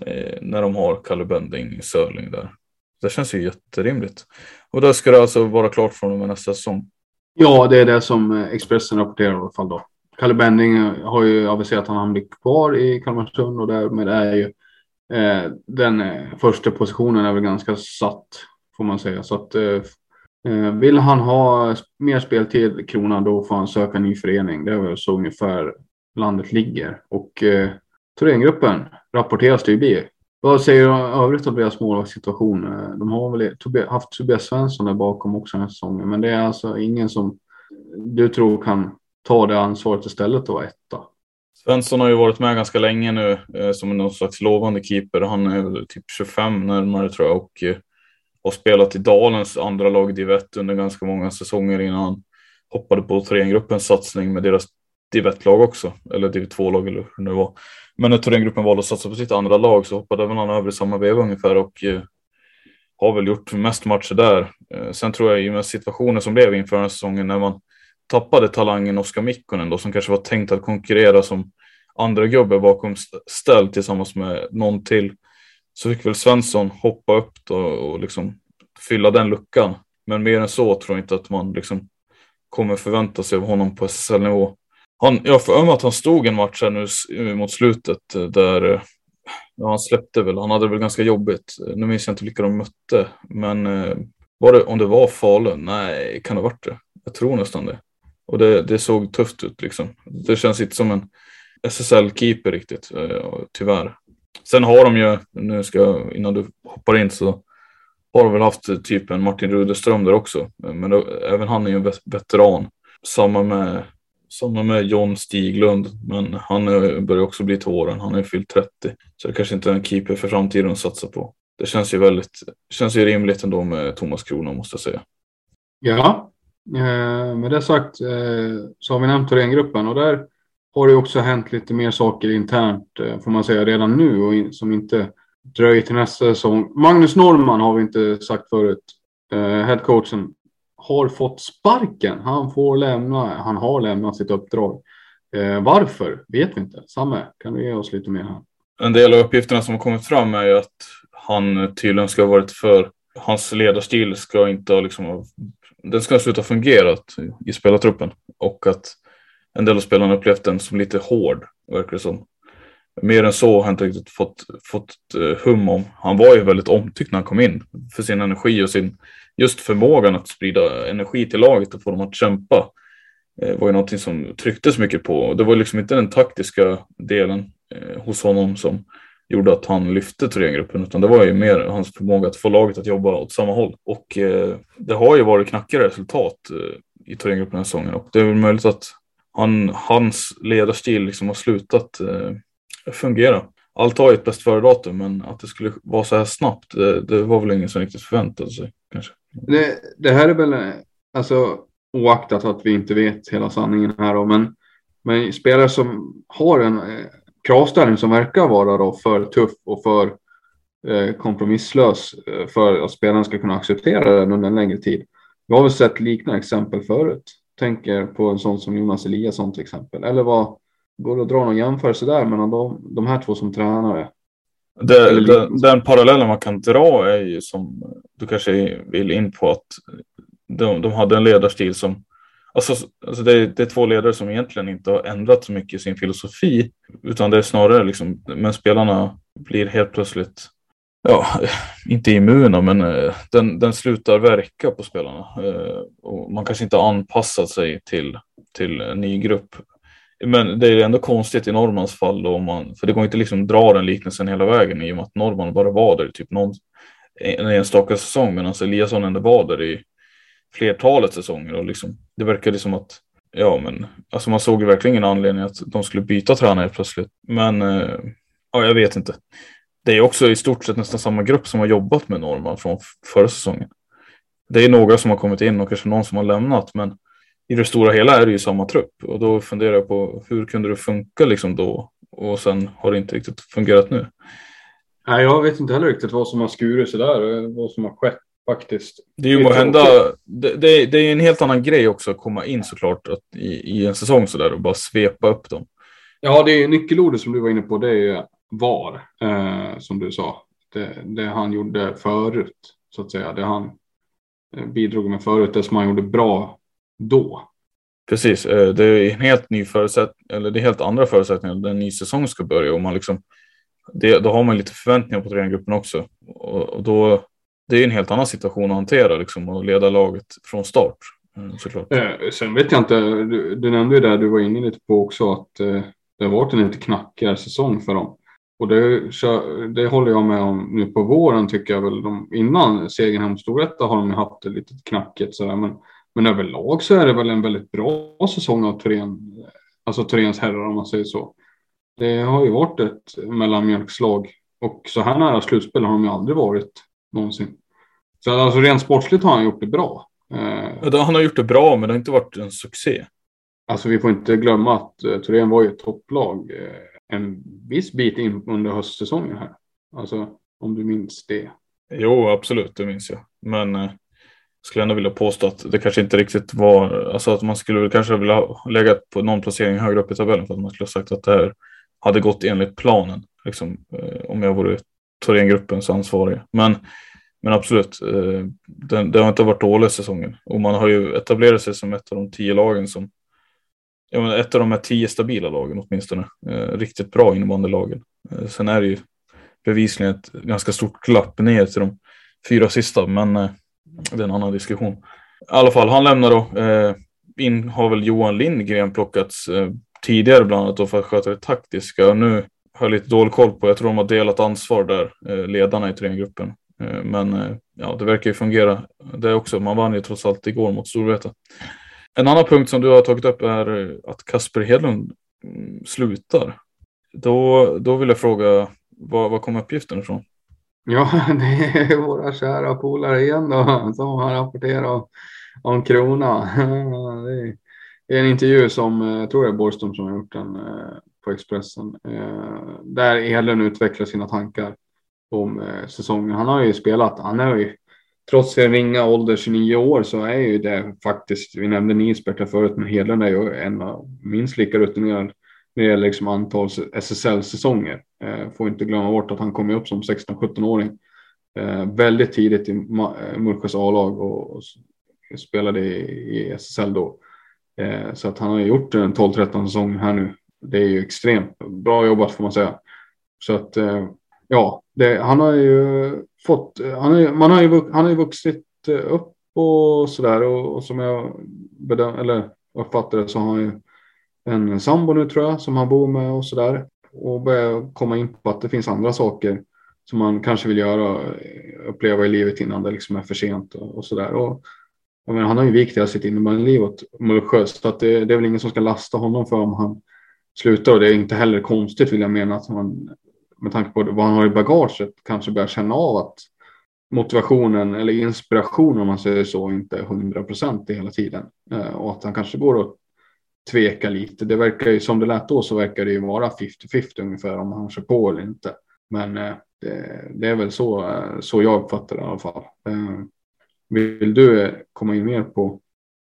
Eh, när de har Kalle Bending, Sörling där. Det känns ju jätterimligt. Och då ska det alltså vara klart från och med nästa säsong. Ja, det är det som eh, Expressen rapporterar i alla fall då. Kalle Benning eh, har ju aviserat att han blir kvar i Kalmarsund och därmed är ju eh, den eh, första positionen är väl ganska satt får man säga. Så att eh, vill han ha mer speltid Kronan då får han söka ny förening. Det är väl så ungefär landet ligger och eh, Thorengruppen rapporteras det ju bli vad säger du övrigt om deras målvaktssituation? De har väl haft Tobias Svensson där bakom också den här säsongen, men det är alltså ingen som du tror kan ta det ansvaret istället och vara etta. Svensson har ju varit med ganska länge nu eh, som någon slags lovande keeper. Han är väl typ 25 närmare tror jag och eh, har spelat i Dalens andra lag i Divett under ganska många säsonger innan han hoppade på Thorengruppens satsning med deras Div 1-lag också, eller Div 2-lag eller hur det var. Men när Thorengruppen valde att satsa på sitt andra lag så hoppade väl han över i samma veva ungefär och eh, har väl gjort mest matcher där. Eh, sen tror jag i och med situationen som blev inför den här säsongen när man tappade talangen Oskar Mikkonen då som kanske var tänkt att konkurrera som andra gubbe bakom ställ tillsammans med någon till. Så fick väl Svensson hoppa upp då och liksom fylla den luckan. Men mer än så tror jag inte att man liksom kommer förvänta sig av honom på SSL-nivå. Han, jag får mig att han stod en match här nu mot slutet eh, där eh, ja, han släppte väl. Han hade väl ganska jobbigt. Eh, nu minns jag inte vilka de mötte, men var det, om det var Falun? Nej, kan det ha varit det? Jag tror nästan det. Och det, det såg tufft ut liksom. Det känns inte som en SSL-keeper riktigt, tyvärr. Sen har de ju, nu ska jag, innan du hoppar in så har de väl haft typ en Martin Rudeström där också. Men då, även han är ju en veteran. Samma med samma med John Stiglund, men han börjar också bli till åren. Han är fyllt 30, så det kanske inte är en keeper för framtiden att satsa på. Det känns ju väldigt, känns ju rimligt ändå med Thomas Krona måste jag säga. Ja, eh, med det sagt eh, så har vi nämnt Thorengruppen och där har det också hänt lite mer saker internt eh, får man säga redan nu och in, som inte dröjer till nästa säsong. Magnus Norman har vi inte sagt förut. Eh, headcoachen har fått sparken. Han får lämna. Han har lämnat sitt uppdrag. Eh, varför vet vi inte. Samme, kan du ge oss lite mer här? En del av uppgifterna som har kommit fram är ju att han tydligen ska ha varit för hans ledarstil ska inte ha liksom den ska sluta fungera i spelartruppen och att en del av spelarna upplevt den som lite hård verkar det som. mer än så har jag inte riktigt fått, fått eh, hum om. Han var ju väldigt omtyckt när han kom in för sin energi och sin just förmågan att sprida energi till laget och få dem att kämpa. Eh, var ju någonting som trycktes mycket på. Det var liksom inte den taktiska delen eh, hos honom som gjorde att han lyfte Thorengruppen utan det var ju mer hans förmåga att få laget att jobba åt samma håll. Och eh, det har ju varit knackiga resultat eh, i Thorengruppen den här säsongen och det är väl möjligt att han, hans ledarstil liksom har slutat eh, fungera. Allt har ju ett bäst före-datum men att det skulle vara så här snabbt det, det, var väl ingen som riktigt förväntade sig kanske. Det, det här är väl, alltså oaktat att vi inte vet hela sanningen här då, men, men spelare som har en eh, kravställning som verkar vara då för tuff och för eh, kompromisslös eh, för att spelarna ska kunna acceptera den under en längre tid. Vi har väl sett liknande exempel förut. Tänker på en sån som Jonas Eliasson till exempel. Eller vad går det att dra någon jämförelse där mellan de, de här två som tränare? Det, den, den parallellen man kan dra är ju som du kanske vill in på att de, de hade en ledarstil som Alltså, alltså det, är, det är två ledare som egentligen inte har ändrat så mycket i sin filosofi, utan det är snarare liksom, men spelarna blir helt plötsligt, ja, inte immuna, men eh, den, den slutar verka på spelarna. Eh, och man kanske inte har anpassat sig till, till en ny grupp. Men det är ändå konstigt i Normans fall, då, man, för det går inte liksom dra den liknelsen hela vägen i och med att Norman bara var där typ någon, en enstaka säsong, medan alltså Eliasson ändå var där i flertalet säsonger och liksom, det verkade som att ja, men alltså man såg ju verkligen ingen anledning att de skulle byta tränare plötsligt. Men eh, ja, jag vet inte. Det är också i stort sett nästan samma grupp som har jobbat med Norman från förra säsongen. Det är några som har kommit in och kanske någon som har lämnat, men i det stora hela är det ju samma trupp och då funderar jag på hur kunde det funka liksom då och sen har det inte riktigt fungerat nu. Nej, jag vet inte heller riktigt vad som har skurit sig där, vad som har skett faktiskt. Det är ju måhända, det, det, det är en helt annan grej också att komma in såklart att i, i en säsong sådär och bara svepa upp dem. Ja, det är nyckelordet som du var inne på, det är VAR, eh, som du sa. Det, det, han gjorde förut, så att säga. Det han eh, bidrog med förut, det som han gjorde bra då. Precis, eh, det är en helt ny förutsättning, eller det är helt andra förutsättningar. när en ny säsong ska börja och man liksom, det, då har man lite förväntningar på tränargruppen också. Och, då det är en helt annan situation att hantera liksom, och leda laget från start. Eh, såklart. Eh, sen vet jag inte, du, du nämnde ju det du var inne lite på också att eh, det har varit en lite knackigare säsong för dem. Och det, det håller jag med om nu på våren tycker jag väl. De, innan segern hem Storvreta har de haft det lite knackigt sådär. Men, men överlag så är det väl en väldigt bra säsong av Turen, alltså Turens herrar om man säger så. Det har ju varit ett mellanmjölkslag och så här nära slutspel har de ju aldrig varit någonsin. Så alltså rent sportsligt har han gjort det bra. Ja, han har gjort det bra, men det har inte varit en succé. Alltså vi får inte glömma att uh, Thorén var ju ett topplag uh, en viss bit in under höstsäsongen här. Alltså om du minns det. Jo, absolut, det minns jag. Men uh, skulle ändå vilja påstå att det kanske inte riktigt var, alltså att man skulle kanske vilja lägga på någon placering högre upp i tabellen för att man skulle ha sagt att det här hade gått enligt planen. Liksom, eh, om jag vore Thorengruppens ansvarige. Men men absolut, eh, det, det har inte varit dålig säsongen och man har ju etablerat sig som ett av de tio lagen som ja, ett av de här tio stabila lagen åtminstone. Eh, riktigt bra innebandelagen. Eh, sen är det ju bevisligen ett ganska stort glapp ner till de fyra sista, men eh, det är en annan diskussion. I alla fall, han lämnar då. Eh, in har väl Johan Lindgren plockats eh, tidigare bland annat då för att sköta det taktiska och nu har jag lite dålig koll på. Jag tror de har delat ansvar där, eh, ledarna i tränargruppen. Eh, men eh, ja, det verkar ju fungera. Det också, man vann ju trots allt igår mot Storvreta. En annan punkt som du har tagit upp är att Kasper Hedlund mm, slutar. Då, då vill jag fråga, var, var kom uppgiften ifrån? Ja, det är våra kära polare igen då som har rapporterat om, om Krona. Det är en intervju som, eh, jag tror det är Borgström som har gjort den eh, på Expressen, eh, där Hedlund utvecklar sina tankar om säsongen. Han har ju spelat, han är ju trots sin ringa ålder, 29 år, så är ju det faktiskt, vi nämnde Nisbert förut, men Hedlund är ju en av minst lika rutinerad när det gäller liksom antal SSL-säsonger. Eh, får inte glömma bort att han kom upp som 16-17-åring eh, väldigt tidigt i eh, Mullsjös A-lag och, och, spelade i, i SSL då. Eh, så att han har gjort en 12-13 säsong här nu. Det är ju extremt bra jobbat får man säga. Så att eh, ja, det, han har ju fått, eh, han är, man har ju, han har ju vuxit upp och sådär och, och som jag bedöm, eller uppfattar det så har han ju en sambo nu tror jag som han bor med och sådär. Och börjar komma in på att det finns andra saker som man kanske vill göra, och uppleva i livet innan det liksom är för sent och, och sådär. Och, menar, han har ju vikt hela sitt innebandyliv åt Mullsjö så att det, det, är väl ingen som ska lasta honom för om han slutar. Och det är inte heller konstigt vill jag mena att man med tanke på vad han har i bagaget kanske börjar känna av att motivationen eller inspirationen om man säger så inte är hundra procent hela tiden. Eh, och att han kanske går åt tveka lite. Det verkar ju som det lät då så verkar det ju vara 50-50 ungefär om han kör på eller inte. Men eh, det, det, är väl så, eh, så jag uppfattar det i alla fall. Eh, vill du komma in mer på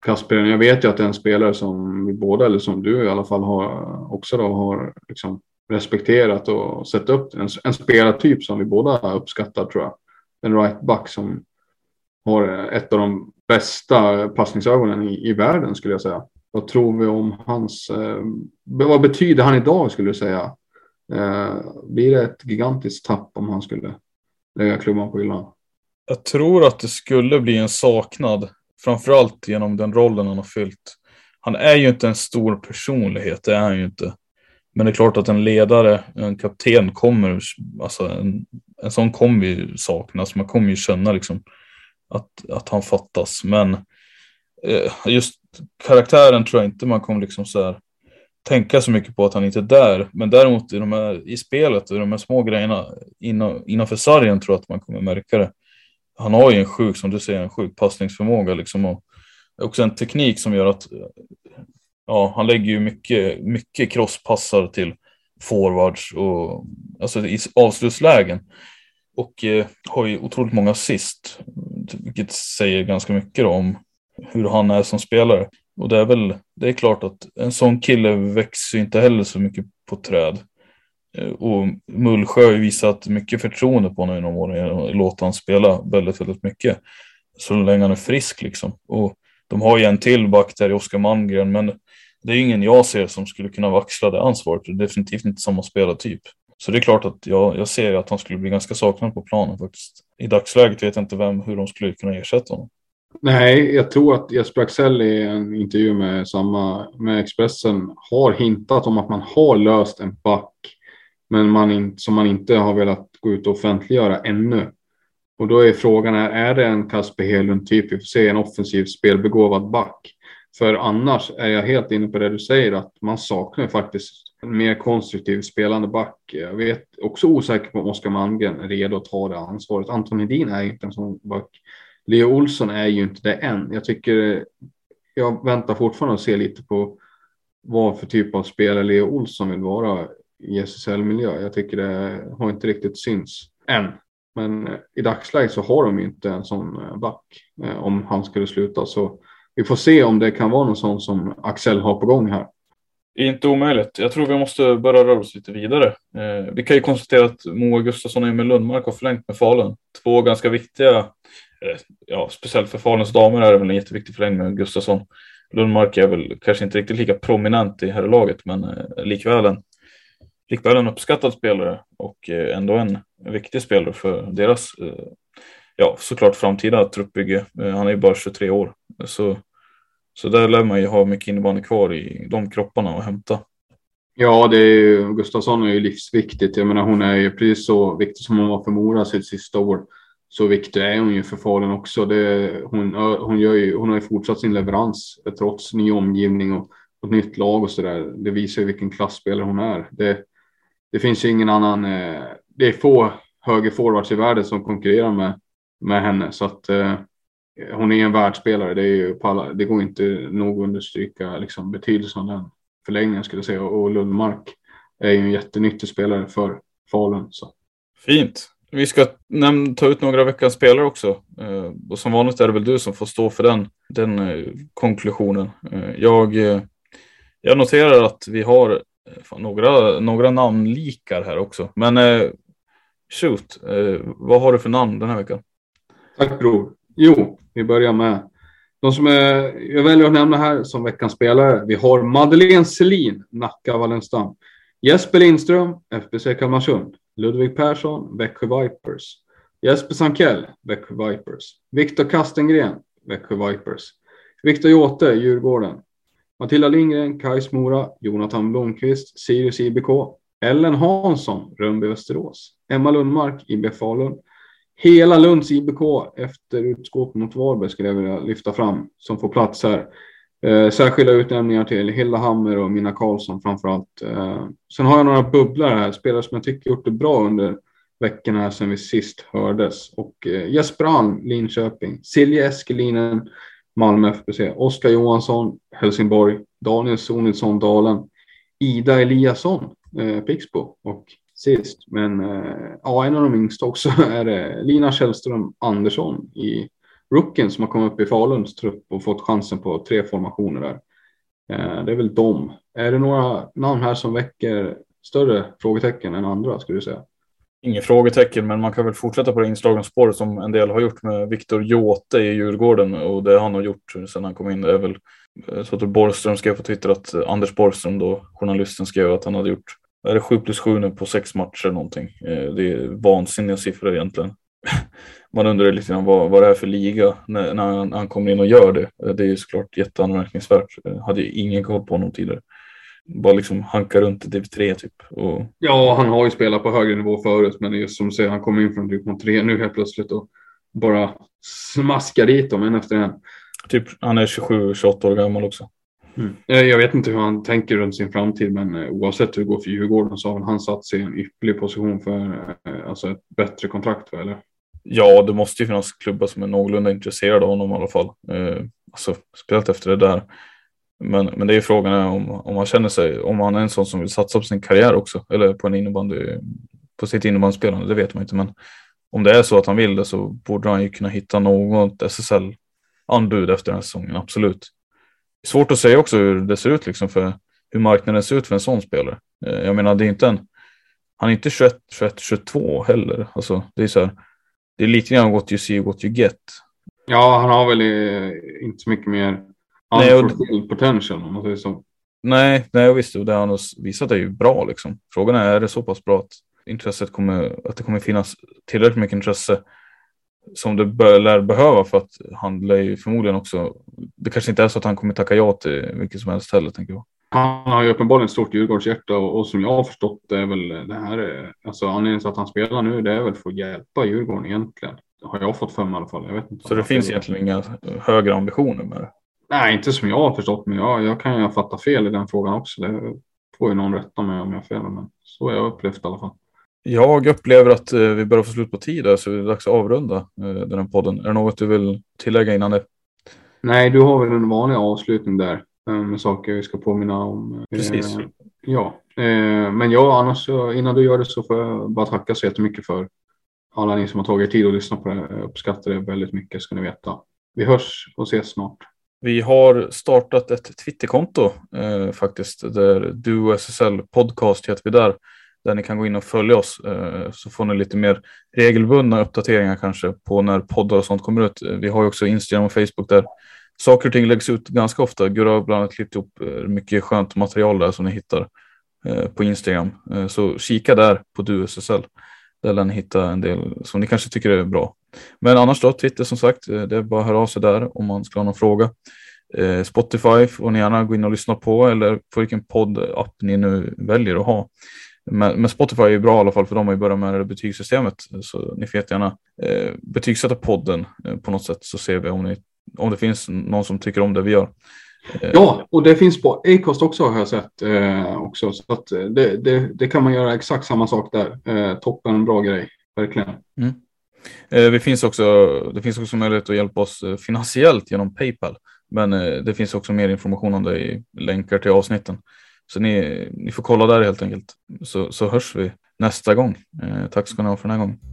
Kasper? Jag vet ju att det är en spelare som vi båda, eller som du i alla fall har också då har liksom respekterat och sett upp. En, en spelartyp som vi båda uppskattar tror jag. En right back som har ett av de bästa passningsögonen i, i världen skulle jag säga. Vad tror vi om hans, eh, vad betyder han idag skulle du säga? Eh, blir det ett gigantiskt tapp om han skulle lägga klubban på hyllan? Jag tror att det skulle bli en saknad, framförallt genom den rollen han har fyllt. Han är ju inte en stor personlighet, det är han ju inte. Men det är klart att en ledare, en kapten kommer, alltså en, en sån kommer ju saknas. Man kommer ju känna liksom att, att han fattas. Men eh, just karaktären tror jag inte man kommer liksom så här tänka så mycket på att han inte är där. Men däremot i, de här, i spelet och de här små grejerna inom, innanför sargen tror jag att man kommer märka det. Han har ju en sjuk, som du säger, en sjuk passningsförmåga liksom och också en teknik som gör att ja, han lägger ju mycket, mycket crosspassar till forwards och alltså i avslutslägen. Och eh, har ju otroligt många assist, vilket säger ganska mycket om hur han är som spelare. Och det är väl, det är klart att en sån kille växer inte heller så mycket på träd. Eh, och Mullsjö har ju visat mycket förtroende på honom genom åren och låta honom spela väldigt, väldigt mycket. Så länge han är frisk liksom. Och de har ju en till back där i Oskar Malmgren, men det är ingen jag ser som skulle kunna vaxla det ansvaret. Definitivt inte samma spelartyp. Så det är klart att jag, jag ser att han skulle bli ganska saknad på planen faktiskt. I dagsläget vet jag inte vem, hur de skulle kunna ersätta honom. Nej, jag tror att Jesper Axell i en intervju med, samma, med Expressen har hintat om att man har löst en back, men man in, som man inte har velat gå ut och offentliggöra ännu. Och då är frågan, är, är det en Kasper Hedlund typ, vi får se en offensiv spelbegåvad back? För annars är jag helt inne på det du säger att man saknar faktiskt en mer konstruktiv spelande back. Jag vet också osäker på om Oskar Malmgren är redo att ta det ansvaret. Anton Hedin är inte en sån back. Leo Olsson är ju inte det än. Jag tycker jag väntar fortfarande och ser lite på vad för typ av spelare Leo Olsson vill vara i SSL-miljö. Jag tycker det har inte riktigt syns än. Men eh, i dagsläget så har de inte en sån eh, back eh, om han skulle sluta. Så vi får se om det kan vara någon sån som Axel har på gång här. Inte omöjligt. Jag tror vi måste börja röra oss lite vidare. Vi kan ju konstatera att Moa Gustafsson och Emil Lundmark har förlängt med Falun. Två ganska viktiga, Eh, ja, speciellt för Faluns damer är det väl en jätteviktig förlängning med Gustafsson. Lundmark är väl kanske inte riktigt lika prominent i herrlaget, men eh, likväl en, likväl en uppskattad spelare och eh, ändå en viktig spelare för deras, eh, ja, såklart framtida truppbygge. Eh, han är ju bara 23 år, så så där lär man ju ha mycket innebandy kvar i de kropparna att hämta. Ja, det är ju, Gustafsson är ju livsviktigt. Jag menar, hon är ju precis så viktig som hon var för Mora sitt sista år. Så viktig är hon ju för Falun också. Det, hon, hon, gör ju, hon har ju fortsatt sin leverans eh, trots ny omgivning och, och nytt lag och så där. Det visar ju vilken klassspelare hon är. Det, det finns ju ingen annan. Eh, det är få högerforwards i världen som konkurrerar med, med henne så att eh, hon är en världsspelare. Det, är ju alla, det går inte nog att understryka liksom, betydelsen av den förlängningen skulle jag säga. Och Lundmark är ju en jättenyttig spelare för Falun. Så. Fint. Vi ska ta ut några veckans spelare också. Eh, och som vanligt är det väl du som får stå för den, den eh, konklusionen. Eh, jag, eh, jag noterar att vi har eh, några, några namnlikar här också. Men eh, shoot, vad har du för namn den här veckan? Tack bror. Jo, vi börjar med de som är, jag väljer att nämna här som veckans spelare. Vi har Madeleine Selin, Nacka Wallenstam. Jesper Lindström, FBC Kalmarsund. Ludvig Persson, Växjö Vipers. Jesper Sankell, Växjö Vipers. Viktor Kastengren, Växjö Vipers. Viktor Jåte, Djurgården. Matilda Lindgren, Kais Mora, Jonathan Blomqvist, Sirius IBK. Ellen Hansson, Rönnby Västerås. Emma Lundmark, IB Falun. Hela Lunds IBK efter utskåp mot Varberg skulle jag vilja lyfta fram som får plats här. Eh, särskilda utnämningar till Hilda Hammer och Mina Karlsson framför allt. Eh, sen har jag några bubblare här, spelare som jag tycker gjort det bra under veckorna sedan vi sist hördes. Och eh, Jesper Alm, Linköping, Silje Eskelinen, Malmö FBC, Oskar Johansson, Helsingborg, Daniel Sonilsson, Dalen, Ida Eliasson, eh, Pixbo. Och sist, men eh, ja, en av de yngsta också är det Lina Källström Andersson i rookien som har kommit upp i Faluns trupp och fått chansen på tre formationer där. Eh, det är väl dem. Är det några namn här som väcker större frågetecken än andra skulle du säga? Inget frågetecken, men man kan väl fortsätta på det inslagna spår som en del har gjort med Viktor Jåte i Djurgården och det han har gjort sedan han kom in är väl eh, så att Borgström skrev på Twitter att eh, Anders Borgström då, journalisten skrev att han hade gjort är det 7 plus 7 nu på sex matcher någonting. Det är vansinniga siffror egentligen. Man undrar lite grann vad, vad det är för liga när, när han, han, kommer in och gör det. Eh, det är ju såklart jätteanmärkningsvärt. Jag hade ju ingen koll på honom tidigare. Bara liksom hanka runt i div3 typ. Och... Ja, han har ju spelat på högre nivå förut, men just som du säger, han kommer in från division 3 nu helt plötsligt och bara smaskar dit dem en efter en. Typ, han är 27-28 år gammal också. Mm. Jag vet inte hur han tänker runt sin framtid, men eh, oavsett hur det går för Djurgården så har han satt sig i en ypperlig position för eh, alltså ett bättre kontrakt, eller? Ja, det måste ju finnas klubbar som är någorlunda intresserade av honom i alla fall. Eh, alltså, spelat efter det där. Men, men det är ju frågan om, om han känner sig, om han är en sån som vill satsa på sin karriär också, eller på en innebandy, på sitt innebandyspelande, det vet man inte. Men om det är så att han vill det så borde han ju kunna hitta något SSL-anbud efter den här säsongen, absolut. Svårt att säga också hur det ser ut, liksom för hur marknaden ser ut för en sån spelare. Eh, jag menar, det är inte en, han är inte 21, 21 22 heller. Alltså, det är så här, det är lite grann what you see, what you get. Ja, han har väl inte så mycket mer nej, och, potential om man säger så. Nej, nej visst, och det han har visat är ju bra liksom. Frågan är, är det så pass bra att intresset kommer, att det kommer finnas tillräckligt mycket intresse som det bör, lär behöva för att han lär ju förmodligen också, det kanske inte är så att han kommer tacka ja till vilket som helst heller tänker jag. Han har ju uppenbarligen ett stort Djurgårdshjärta och, och som jag har förstått det är väl det här, alltså anledningen till att han spelar nu det är väl för att hjälpa Djurgården egentligen. Har jag fått för mig i alla fall. Jag vet inte så det finns egentligen inga högre ambitioner med det? Nej, inte som jag har förstått, men jag, jag kan ju ha fattat fel i den frågan också. Det får ju någon rätta mig om jag har fel, men så har jag upplevt i alla fall. Jag upplever att eh, vi börjar få slut på tid där, så det är dags att avrunda eh, den här podden. Är det något du vill tillägga innan det? Nej, du har väl en vanlig avslutning där eh, med saker vi ska påminna om. Precis. Ja, men ja, annars innan du gör det så får jag bara tacka så jättemycket för alla ni som har tagit tid att lyssna på det. Jag uppskattar det väldigt mycket ska ni veta. Vi hörs och ses snart. Vi har startat ett Twitterkonto eh, faktiskt, där du SSL podcast heter vi där där ni kan gå in och följa oss eh, så får ni lite mer regelbundna uppdateringar kanske på när poddar och sånt kommer ut. Vi har ju också Instagram och Facebook där saker och ting läggs ut ganska ofta. Gurra har bland annat klippt ihop eh, mycket skönt material där som ni hittar eh, på Instagram. Eh, så kika där på DuSSL. Där lär ni hitta en del som ni kanske tycker är bra. Men annars då, Twitter som sagt, det är bara att höra av sig där om man ska ha någon fråga. Spotify får ni gärna gå in och lyssna på eller på vilken poddapp ni nu väljer att ha. Men, men, Spotify är bra i alla fall för de har ju börjat med det betygssystemet. Så ni får jättegärna eh, betygsätta podden eh, på något sätt så ser vi om, ni, om det finns någon som tycker om det vi gör. Eh, ja, och det finns på Acast också har jag sett. Eh, också, så att eh, det, det, det, kan man göra exakt samma sak där. Eh, toppen, bra grej, verkligen. Mm. Eh, vi finns också, det finns också möjlighet att hjälpa oss finansiellt genom Paypal. Men det finns också mer information om det i länkar till avsnitten. Så ni, ni får kolla där helt enkelt. Så, så hörs vi nästa gång. Eh, tack ska ni ha för den här gången.